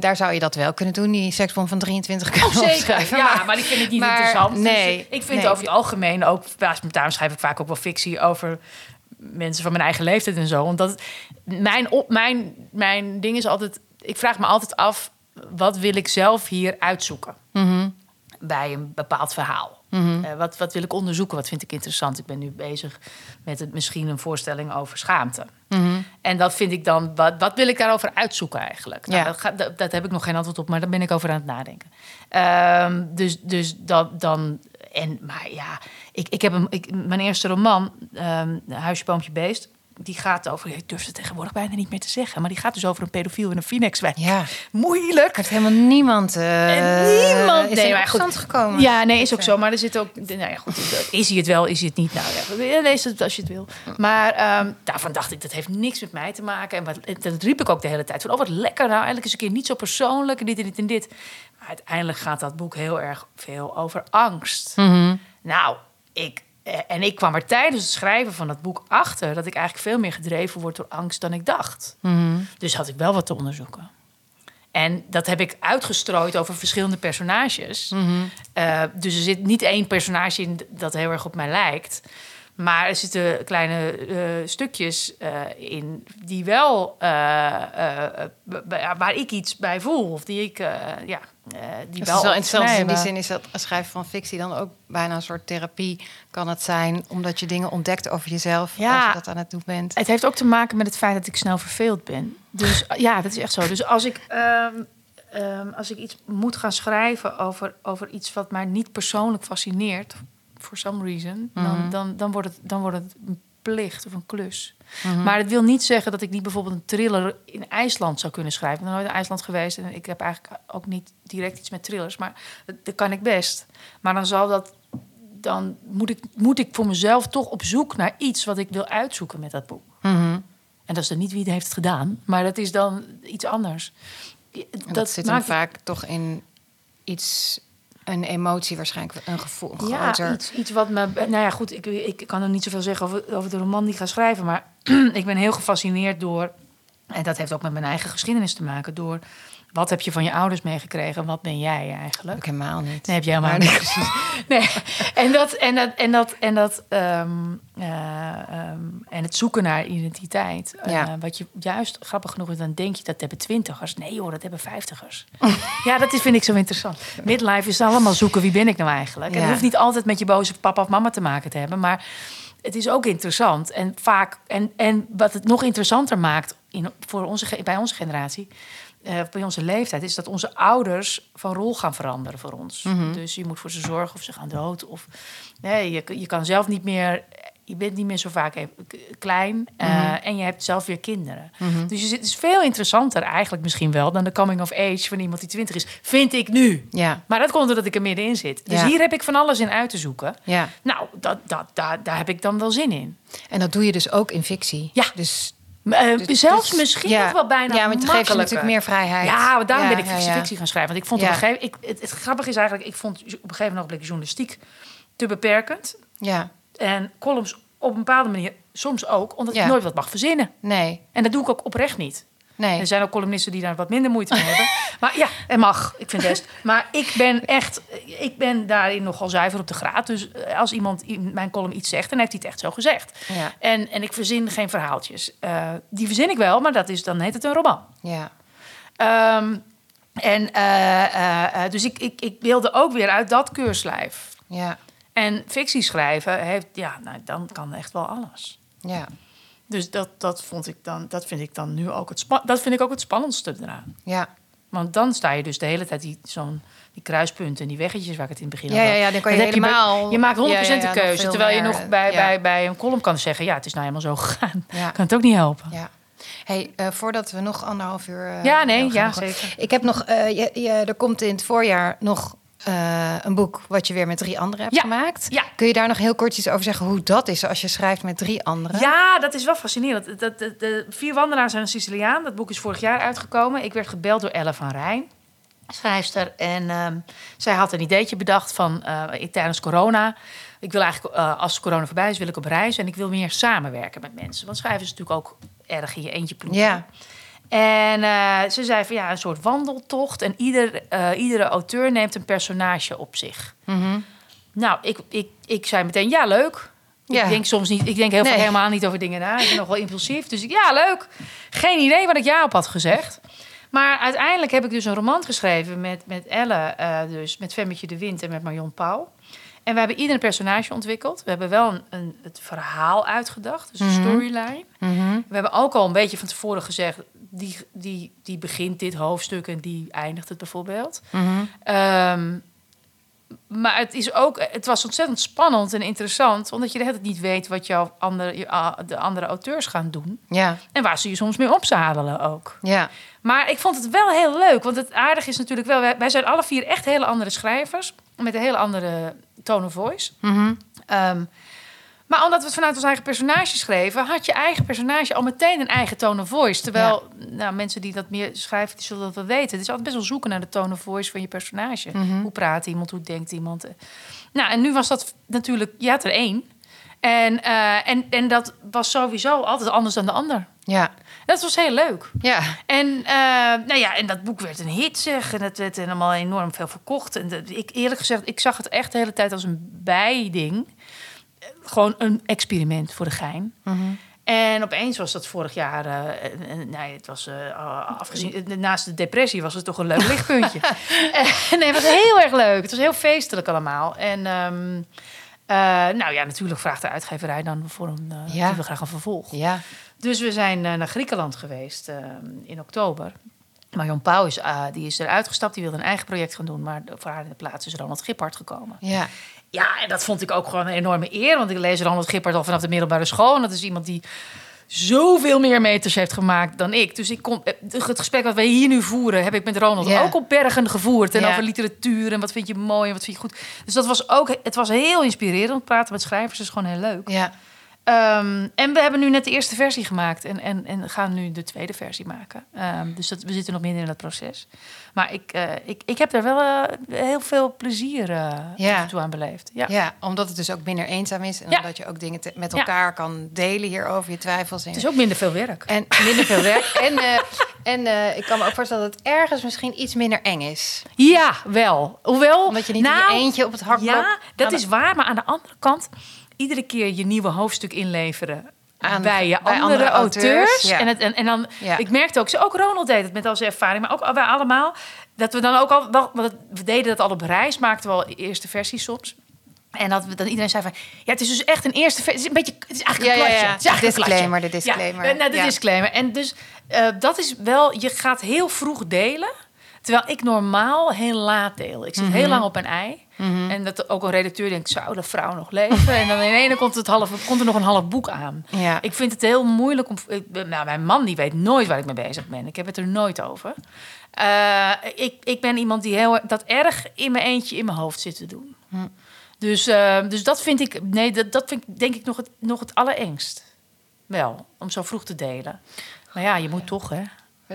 daar zou je dat wel kunnen doen, die seksbom van 23 Oh, kunnen zeker. opschrijven, Ja, maar, die vind ik niet maar interessant. Dus nee, ik vind nee. over het algemeen ook... Daarom schrijf ik vaak ook wel fictie over mensen van mijn eigen leeftijd en zo. Omdat mijn, op, mijn, mijn ding is altijd... Ik vraag me altijd af, wat wil ik zelf hier uitzoeken? Mhm, Bij een bepaald verhaal. mhm. Eh, wat, wat wil ik onderzoeken? Wat vind ik interessant? Ik ben nu bezig met het, misschien een voorstelling over schaamte. Mhm. En dat vind ik dan, wat, wat wil ik daarover uitzoeken eigenlijk? Nou, Ja. dat, gaat- dat, dat heb ik nog geen antwoord op, maar daar ben ik over aan het nadenken. Ehm, dus dus dat, dan, en, maar ja, ik, ik heb een, ik, mijn eerste roman, ehm, Huisje, Boompje, Beest, die gaat over, ik durf het tegenwoordig bijna niet meer te zeggen, maar die gaat dus over een pedofiel in een Phoenixwijk. Ja, Moeilijk. heeft helemaal niemand, eh En niemand- is nee, goed. gekomen. Ja, nee, is ook zo. Maar er zit ook. Nou ja, goed. Is hij het wel, is hij het niet? Nou ja, lees het als je het wil. Maar ehm, daarvan dacht ik, dat heeft niks met mij te maken. En wat, dat riep ik ook de hele tijd. Van, oh, wat lekker. Nou, eigenlijk eens een keer niet zo persoonlijk. En dit en dit en dit. Maar uiteindelijk gaat dat boek heel erg veel over angst. Mhm. Nou, ik. Eh, En ik kwam er tijdens het schrijven van dat boek achter dat ik eigenlijk veel meer gedreven word door angst dan ik dacht. Mhm. Dus had ik wel wat te onderzoeken. En dat heb ik uitgestrooid over verschillende personages. Mhm. Eh, dus er zit niet één personage in dat heel erg op mij lijkt. Maar er zitten kleine eh, stukjes eh, in die wel, eh, waar ik iets bij voel. Of die ik, ja, die wel is wel interessant. Dus in die zin is dat schrijven van fictie dan ook bijna een soort therapie kan het zijn, omdat je dingen ontdekt over jezelf Ja. als je dat aan het doen bent. Het heeft ook te maken met het feit dat ik snel verveeld ben. Dus ja, dat is echt zo. Dus als ik, ehm, ehm, als ik iets moet gaan schrijven over, over iets wat mij niet persoonlijk fascineert, for some reason, Mhm. dan, dan, dan, wordt het, dan wordt het een plicht of een klus. Mhm. Maar het wil niet zeggen dat ik niet bijvoorbeeld een thriller in IJsland zou kunnen schrijven. Ik ben nooit in IJsland geweest en ik heb eigenlijk ook niet direct iets met thrillers, maar dat, dat kan ik best. Maar dan zal dat. Dan moet ik, moet ik voor mezelf toch op zoek naar iets wat ik wil uitzoeken met dat boek. Mhm. En dat is dan niet wie het heeft gedaan, maar dat is dan iets anders. Dat, zit dan maakt- vaak toch in iets, een emotie waarschijnlijk, een gevoel, een Ja, groter... iets, iets wat me. Nou ja, goed, ik, ik kan er niet zoveel zeggen over, over de roman die ik ga schrijven, maar ik ben heel gefascineerd door. En dat heeft ook met mijn eigen geschiedenis te maken. Door wat heb je van je ouders meegekregen? Wat ben jij eigenlijk? Ook helemaal niet. Nee, heb jij helemaal Maar- niet. Nee. En dat, en dat, en dat, en dat, ehm, eh, ehm, en het zoeken naar identiteit. Eh, Ja. wat je juist grappig genoeg is, dan denk je dat hebben twintigers. Nee hoor, dat hebben vijftigers. ja, dat is, vind ik zo interessant. Midlife is allemaal zoeken, wie ben ik nou eigenlijk? En Ja. het hoeft niet altijd met je boze papa of mama te maken te hebben, maar het is ook interessant. En vaak, en, en wat het nog interessanter maakt in, voor onze, bij onze generatie, eh, bij onze leeftijd, is dat onze ouders van rol gaan veranderen voor ons. Mhm. Dus je moet voor ze zorgen of ze gaan dood. Of nee, je, je kan zelf niet meer. Je bent niet meer zo vaak even k- klein eh, Mhm. en je hebt zelf weer kinderen. Mhm. Dus je zit, het is veel interessanter eigenlijk misschien wel dan de coming of age van iemand die twintig is. Vind ik nu. Ja, Maar dat komt omdat ik er middenin zit. Dus Ja. hier heb ik van alles in uit te zoeken. ja. Nou, dat, dat, daar, daar heb ik dan wel zin in. En dat doe je dus ook in fictie. Ja. Dus, Eh, dus- zelfs dus- misschien ja. nog wel bijna Ja, want het geeft natuurlijk meer vrijheid. Ja, maar daarom Ja, ben ik ja, fictie gaan schrijven. Want ik vond op een gegeven ik, het, het grappige is eigenlijk, ik vond op een gegeven moment journalistiek te beperkend. Ja, En columns op een bepaalde manier soms ook omdat ik nooit wat mag verzinnen. Nee, En dat doe ik ook oprecht niet. Nee. Er zijn ook columnisten die daar wat minder moeite mee hebben. Maar ja, het mag. Ik vind best. Maar ik ben echt, ik ben daarin nogal zuiver op de graad. Dus eh, als iemand in mijn column iets zegt, dan heeft hij het echt zo gezegd. Ja, En, en ik verzin geen verhaaltjes. Eh, die verzin ik wel, maar dat is, dan heet het een roman. ja, Ehm, en eh, dus ik, ik, ik wilde ook weer uit dat keurslijf. ja, En fictie schrijven heeft, ja, nou, dan kan echt wel alles. ja, Dus dat, dat, vond ik dan, dat vind ik dan nu ook het, dat vind ik ook het spannendste eraan. ja. Want dan sta je dus de hele tijd die, zo'n, die kruispunten en die weggetjes waar ik het in het begin Ja, had. ja, dan kan je helemaal... Je, maakt 100% Ja, ja, ja, de keuze. Terwijl je nog bij, bij, bij een column kan zeggen... ja, het is nou helemaal zo gegaan. Kan het ook niet helpen. Ja. Hey, eh, voordat we nog anderhalf uur. eh, Ja, nee, ja, zeker. Ik heb nog. eh, je, je, er komt in het voorjaar nog eh, een boek wat je weer met drie anderen hebt Ja. gemaakt. Ja. Kun je daar nog heel kort iets over zeggen hoe dat is als je schrijft met drie anderen? Ja, dat is wel fascinerend. Dat, dat, de, de Vier Wandelaars zijn een Siciliaan. Dat boek is vorig jaar uitgekomen. Ik werd gebeld door Elle van Rijn, schrijfster. En ehm, zij had een ideetje bedacht van eh, tijdens corona. Ik wil eigenlijk, eh, als corona voorbij is, wil ik op reis. En ik wil meer samenwerken met mensen. Want schrijven is natuurlijk ook erg in je eentje ploegen. Ja. En eh, ze zei van ja, een soort wandeltocht. En ieder, eh, iedere auteur neemt een personage op zich. Mhm. Nou, ik, ik, ik zei meteen ja, leuk. Ja. Ik denk soms niet, ik denk heel Nee. vaak helemaal niet over dingen na. Ik ben nog wel impulsief. Dus ik, ja, leuk. Geen idee wat ik ja op had gezegd. Maar uiteindelijk heb ik dus een roman geschreven met, met Elle, eh, dus met Femmetje de Wind en met Marion Pauw. En we hebben ieder een personage ontwikkeld. We hebben wel een, een, het verhaal uitgedacht, dus een Mhm. storyline. Mhm. We hebben ook al een beetje van tevoren gezegd... die, die, die begint dit hoofdstuk en die eindigt het bijvoorbeeld. Mhm. Ehm, maar het, is ook, het was ontzettend spannend en interessant... omdat je de hele tijd niet weet wat jouw andere, de andere auteurs gaan doen... Ja, en waar ze je soms mee opzadelen ook. ja, Maar ik vond het wel heel leuk, want het aardige is natuurlijk wel... wij, wij zijn alle vier echt hele andere schrijvers... met een hele andere tone of voice... Mhm. Ehm, maar omdat we het vanuit ons eigen personage schreven, had je eigen personage al meteen een eigen tone of voice. Terwijl nou, mensen die dat meer schrijven, die zullen dat wel weten. Het is altijd best wel zoeken naar de tone of voice van je personage. Mhm. Hoe praat iemand, hoe denkt iemand. Nou, en nu was dat natuurlijk, je had er één. En, eh, en, en dat was sowieso altijd anders dan de ander. ja, Dat was heel leuk. ja, En, eh, nou ja, en dat boek werd een hit, zeg. En het werd helemaal enorm veel verkocht. En dat- ik, eerlijk gezegd, ik zag het echt de hele tijd als een bijding. Gewoon een experiment voor de gein. Mhm. En opeens was dat vorig jaar, eh, eh, eh, nee, het was afgezien, naast de depressie was het toch een leuk lichtpuntje. Nee, het was heel erg leuk. Het was heel feestelijk allemaal. En ehm, eh, nou ja, natuurlijk vraagt de uitgeverij dan voor een, Ja. die wil graag een vervolg. ja, Dus we zijn naar Griekenland geweest eh, in oktober. Marion Pauw is, die is eruit gestapt. Die wilde een eigen project gaan doen. Maar voor haar in de plaats is Ronald Gippard gekomen. ja, Ja, en dat vond ik ook gewoon een enorme eer. Want ik lees Ronald Gippard al vanaf de middelbare school. En dat is iemand die zoveel meer meters heeft gemaakt dan ik. Dus ik kon, eh, het gesprek wat wij hier nu voeren... heb ik met Ronald ook op bergen gevoerd. En over literatuur en wat vind je mooi en wat vind je goed. Dus dat was ook... Het was heel inspirerend. Praten met schrijvers is gewoon heel leuk. ja. Ehm, en we hebben nu net de eerste versie gemaakt en, en, en gaan nu de tweede versie maken. Ehm, dus dat, we zitten nog midden in dat proces. Maar ik, eh, ik, ik heb daar wel eh, heel veel plezier eh Ja. toe aan beleefd. Ja. Ja, omdat het dus ook minder eenzaam is. En Ja. omdat je ook dingen te- met elkaar kan delen hierover, je twijfels. En, Het is ook minder veel werk. en minder veel werk. en en ik kan me ook voorstellen dat het ergens misschien iets minder eng is. Ja, wel. Hoewel, Omdat je niet nou, in je eentje op het hakblok... Ja, dat is waar. Maar aan de andere kant, iedere keer je nieuwe hoofdstuk inleveren... Aan- bij je bij andere, andere auteurs. auteurs, ja. En, het, en, en dan, Ja. ik merkte ook, ook Ronald deed het met al zijn ervaring, maar ook wij allemaal, dat we dan ook al, wel, we deden dat al op reis, maakten we al de eerste versie soms. En dat we dan iedereen zei van, ja, het is dus echt een eerste versie. Het is een beetje, het is eigenlijk Ja, een ja, kladje. ja. Het is eigenlijk een Disclaimer, de disclaimer. Ja, nou, de Ja. disclaimer. En dus eh, dat is wel, je gaat heel vroeg delen. Terwijl ik normaal heel laat deel. Ik zit Mhm. heel lang op een ei. En dat ook een redacteur denkt, zou de vrouw nog leven? en dan in ene komt, het half, komt er nog een half boek aan. Ja. Ik vind het heel moeilijk om... ik nou, mijn man die weet nooit waar ik mee bezig ben. Ik heb het er nooit over. Eh, ik, ik ben iemand die heel, dat erg in mijn eentje in mijn hoofd zit te doen. Hm. Dus, eh, dus dat vind ik... Nee, dat, dat vind ik denk ik nog het, nog het allerengst. Wel, om zo vroeg te delen. Maar ja, je moet toch, hè?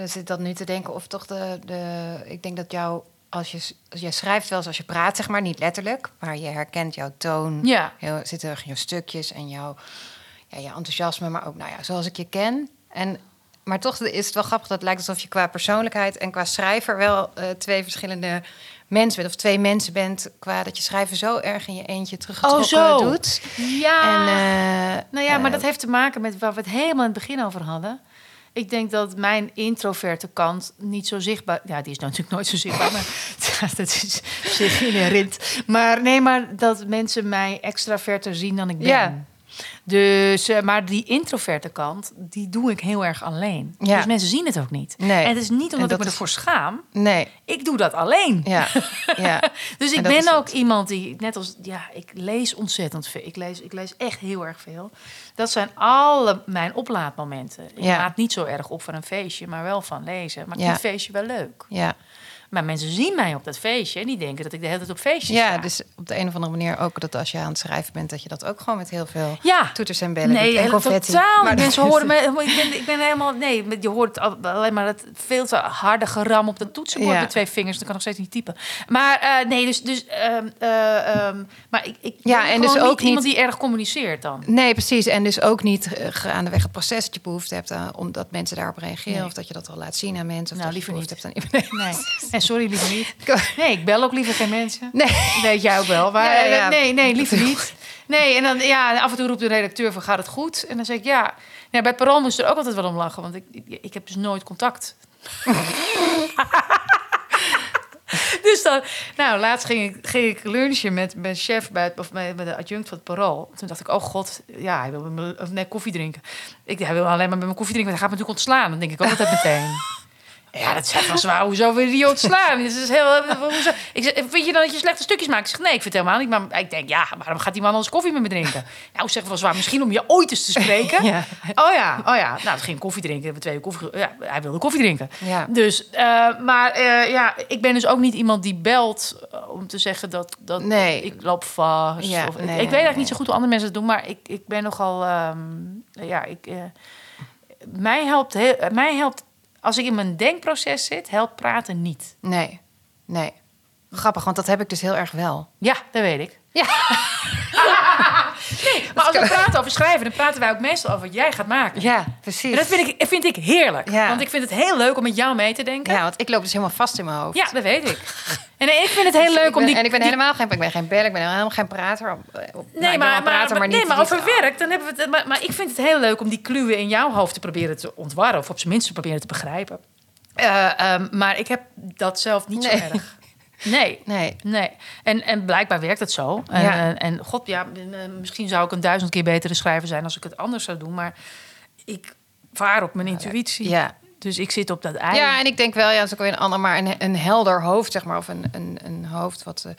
Zit dat nu te denken of toch de, de... Ik denk dat jou, als je, als je schrijft wel eens als je praat, zeg maar, niet letterlijk. Maar je herkent jouw toon. Ja. Heel, zitten er jouw stukjes en jouw, ja, je enthousiasme, maar ook nou ja, zoals ik je ken. En, maar toch is het wel grappig dat het lijkt alsof je qua persoonlijkheid en qua schrijver wel eh, twee verschillende mensen bent. Of twee mensen bent qua dat je schrijven zo erg in je eentje teruggetrokken Oh, zo. doet. Ja. En, eh, Nou ja, maar eh, dat heeft te maken met waar we het helemaal in het begin over hadden. Ik denk dat mijn introverte kant niet zo zichtbaar... Ja, die is natuurlijk nooit zo zichtbaar, maar is zich. Maar nee, maar dat mensen mij extraverter zien dan ik ben. Ja. Dus, eh, maar die introverte kant, die doe ik heel erg alleen. Ja. Dus mensen zien het ook niet. Nee. En het is niet omdat dat ik me is- ervoor schaam. Nee, Ik doe dat alleen. ja, ja. Dus ik ben ook het. iemand die, net als, ja, ik lees ontzettend veel. Ik lees, ik lees echt heel erg veel. Dat zijn alle mijn oplaadmomenten. Ik Ja. laat niet zo erg op van een feestje, maar wel van lezen. Maar ik Ja. vind het feestje wel leuk. ja. Maar mensen zien mij op dat feestje en die denken dat ik de hele tijd op feestjes Ja, sta. dus op de een of andere manier ook dat als je aan het schrijven bent, dat je dat ook gewoon met heel veel ja. toeters en bellen Nee, en confetti. totaal. Maar niet. Mensen dat- horen me. Ik ben, ik ben helemaal. Nee, je hoort al- alleen maar het veel te harde geram op de toetsenbord Ja. met twee vingers. Dan kan ik nog steeds niet typen. Maar eh, nee, dus. dus ehm, eh, ehm, maar ik, ik Ja, en dus ook niet iemand niet- die erg communiceert dan. Nee, precies. En dus ook niet eh, gaandeweg het proces dat je behoefte hebt aan, omdat mensen daarop reageren. Nee. Of dat je dat al laat zien aan mensen. Of Nou, dat je liever behoefte hebt aan Nee. nee, sorry, liever niet. Nee, ik bel ook liever geen mensen. Nee. Weet jij ook wel. Maar Ja, eh, nee, nee, liever niet. Nee, en dan ja, af en toe roept de redacteur van gaat het goed? En dan zeg ik ja. ja bij het Parool moest er ook altijd wel om lachen, want ik, ik, ik heb dus nooit contact. dus dan, nou, laatst ging ik, ging ik lunchen met mijn chef bij het, of met, met de adjunct van het Parool. Toen dacht ik, oh god, ja, hij wil met me, of nee, koffie drinken. Ik, hij wil alleen maar met mijn koffie drinken, want hij gaat me natuurlijk ontslaan. Dan denk ik ook altijd meteen. Ja, dat is van zwaar. Hoezo wil je die ontslaan? Dit is heel, hoezo? Ik zeg, vind je dan dat je slechte stukjes maakt? Ik zeg, nee, ik vind het helemaal niet. Maar ik denk, ja, waarom gaat die man anders koffie met me drinken? Nou, zeg van zwaar. Misschien om je ooit eens te spreken. Ja. Oh ja, oh ja. Nou, het ging koffie drinken. We hebben twee uur koffie. Ja, hij wilde koffie drinken. Ja. Dus, eh, maar eh, ja, ik ben dus ook niet iemand die belt eh, om te zeggen dat, dat Nee. ik loop vast. Ja, of, nee, ik weet eigenlijk niet zo goed hoe andere mensen het doen, maar ik, ik ben nogal, ehm, ja, ik, mij helpt, heel, mij helpt, als ik in mijn denkproces zit, helpt praten niet. Nee, nee. Grappig, want dat heb ik dus heel erg wel. Ja, dat weet ik. Ja. nee, maar als we praten over schrijven, dan praten wij ook meestal over wat jij gaat maken. Ja, precies. En dat vind ik, vind ik heerlijk. Ja. Want ik vind het heel leuk om met jou mee te denken. Ja, want ik loop dus helemaal vast in mijn hoofd. Ja, dat weet ik. En ik vind het heel Dus leuk om die... En ik ben die- helemaal geen, ik ben geen beller, ik ben helemaal geen prater. Op- op- nou, Nee, maar, maar, niet, nee, maar over werk, dan hebben we het. Maar, maar ik vind het heel leuk om die kluwen in jouw hoofd te proberen te ontwarren. Of op zijn minst te proberen te begrijpen. Eh, ehm, maar ik heb dat zelf niet Nee. zo erg. Nee. Nee. Nee, en, en blijkbaar werkt het zo. En, Ja. en, god, ja, eh, misschien zou ik een duizend keer betere schrijver zijn als ik het anders zou doen. Maar ik vaar op mijn intuïtie. Ja. Dus ik zit op dat ei. Ja, en ik denk wel, ja, is ook weer een ander, maar een, een helder hoofd, zeg maar. Of een, een, een hoofd wat, eh,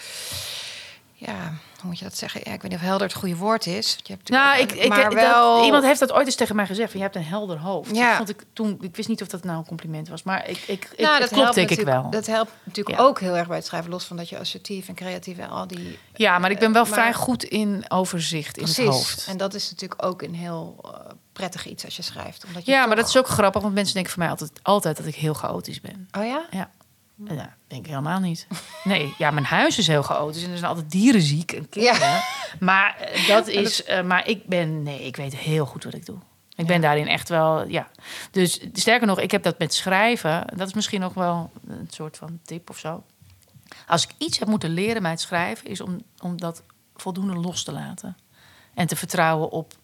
ja, hoe moet je dat zeggen? Ja, ik weet niet of helder het goede woord is. Je hebt Nou, ik, natuurlijk- ik, maar dat- wel... iemand heeft dat ooit eens tegen mij gezegd. Van, je hebt een helder hoofd. Ja. Vond ik, toen, ik wist niet of dat nou een compliment was. Maar ik, ik, Nou, dat klopt helpt denk ik wel. Dat helpt natuurlijk Ja. ook heel erg bij het schrijven, los van dat je assertief en creatief en al die... Ja, maar ik ben wel Maar- vrij goed in overzicht in het hoofd. En dat is natuurlijk ook een heel eh, prettig iets als je schrijft. Omdat je Ja, maar dat is ook grappig, want mensen denken van mij altijd, altijd dat ik heel chaotisch ben. Oh ja? Ja. Ja, denk ik helemaal niet. Nee, ja, mijn huis is heel chaotisch en er zijn altijd dieren ziek en kinderen. Ja. Maar eh, dat is, eh, maar ik ben, nee, ik weet heel goed wat ik doe. Ik ben daarin echt wel, ja. Dus sterker nog, ik heb dat met schrijven. Dat is misschien ook wel een soort van tip of zo. Als ik iets heb moeten leren bij het schrijven, is om, om dat voldoende los te laten. En te vertrouwen op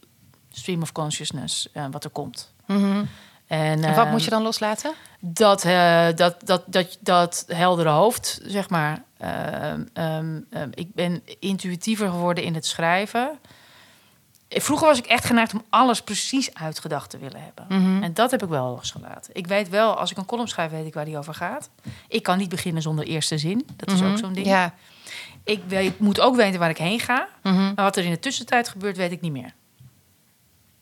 stream of consciousness, eh, wat er komt. Mhm. En, En wat moet je dan loslaten? Dat, eh, dat, dat, dat, dat heldere hoofd, zeg maar. Ehm, ehm, ehm, ik ben intuïtiever geworden in het schrijven. Vroeger was ik echt geneigd om alles precies uitgedacht te willen hebben. Mhm. En dat heb ik wel losgelaten. Ik weet wel, als ik een column schrijf, weet ik waar die over gaat. Ik kan niet beginnen zonder eerste zin. Dat is ook zo'n ding. Mhm. Ja. Ik weet, moet ook weten waar ik heen ga. Mhm. Maar wat er in de tussentijd gebeurt, weet ik niet meer.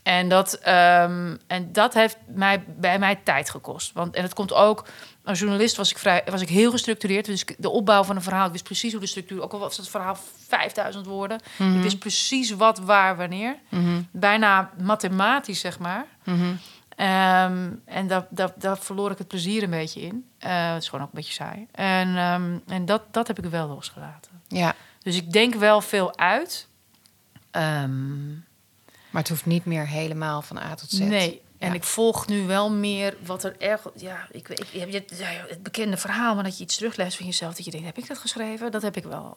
En dat, ehm, en dat heeft mij, bij mij tijd gekost. Want, en het komt ook... Als journalist was ik, vrij, was ik heel gestructureerd. Dus de opbouw van een verhaal... Ik wist precies hoe de structuur... Ook al was het verhaal 5000 woorden. Ik wist precies wat, waar, wanneer. Mhm. Bijna mathematisch, zeg maar. Mhm. Ehm, en daar, daar, daar verloor ik het plezier een beetje in. Eh, het is gewoon ook een beetje saai. En, ehm, en dat, dat heb ik wel losgelaten. Ja. Dus ik denk wel veel uit. Ehm, Maar het hoeft niet meer helemaal van A tot Z. Nee. En Ja. ik volg nu wel meer wat er erg... Ja, ik, ik, je het bekende verhaal, maar dat je iets terugleest van jezelf... dat je denkt, heb ik dat geschreven? Dat heb ik wel.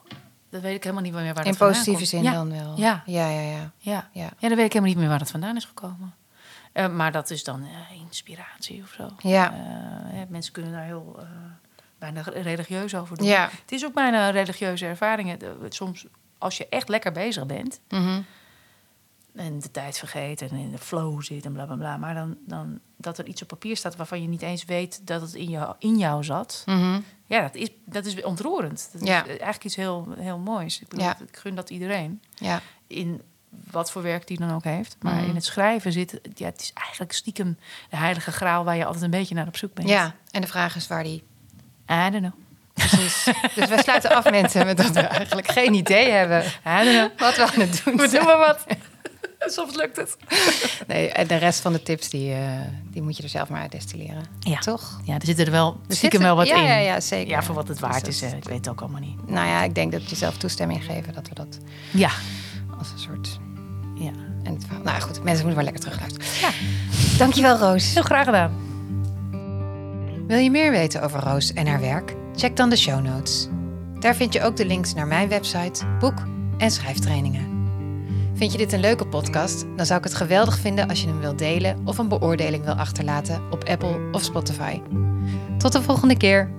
Dat weet ik helemaal niet meer waar dat In positieve komt. zin ja. dan wel. Ja. ja, ja. ja. Ja. ja. ja, dan weet ik helemaal niet meer waar dat vandaan is gekomen. Eh, maar dat is dan eh, inspiratie of zo. Ja. Hè, mensen kunnen daar heel bijna religieus over doen. Ja. Het is ook bijna religieuze ervaringen. Soms, als je echt lekker bezig bent Mhm. En de tijd vergeet en in de flow zit en bla bla bla, maar dan, dan dat er iets op papier staat waarvan je niet eens weet dat het in jou, in jou zat. Mhm. Ja, dat is, dat is ontroerend. Dat Ja. is eigenlijk iets heel, heel moois. Ik, bedoel, Ja. ik gun dat iedereen Ja. in wat voor werk die dan ook heeft. Maar Mhm. in het schrijven zit, ja, het is eigenlijk stiekem de heilige graal waar je altijd een beetje naar op zoek bent. ja, en de vraag is waar die... I don't know. Precies. dus wij sluiten af mensen met dat we eigenlijk geen idee hebben I don't know. wat we aan het doen We doen maar wat. Soms lukt het. Nee, en de rest van de tips, die, eh, die moet je er zelf maar uit destilleren. Ja. Toch? Ja, er zit er wel Er zitten- wel wat ja, in. Ja, ja, zeker. Ja, voor wat het waard Dus is. dat- hè. Ik weet het ook allemaal niet. Nou ja, ik denk dat je zelf toestemming geven dat we dat Ja. als een soort... ja. En het verhaal. Nou goed, mensen moeten maar lekker terugluisteren. Ja. Dankjewel, Roos. Heel graag gedaan. Wil je meer weten over Roos en haar werk? Check dan de show notes. Daar vind je ook de links naar mijn website, boek en schrijftrainingen. Vind je dit een leuke podcast? Dan zou ik het geweldig vinden als je hem wilt delen of een beoordeling wil achterlaten op Apple of Spotify. Tot de volgende keer.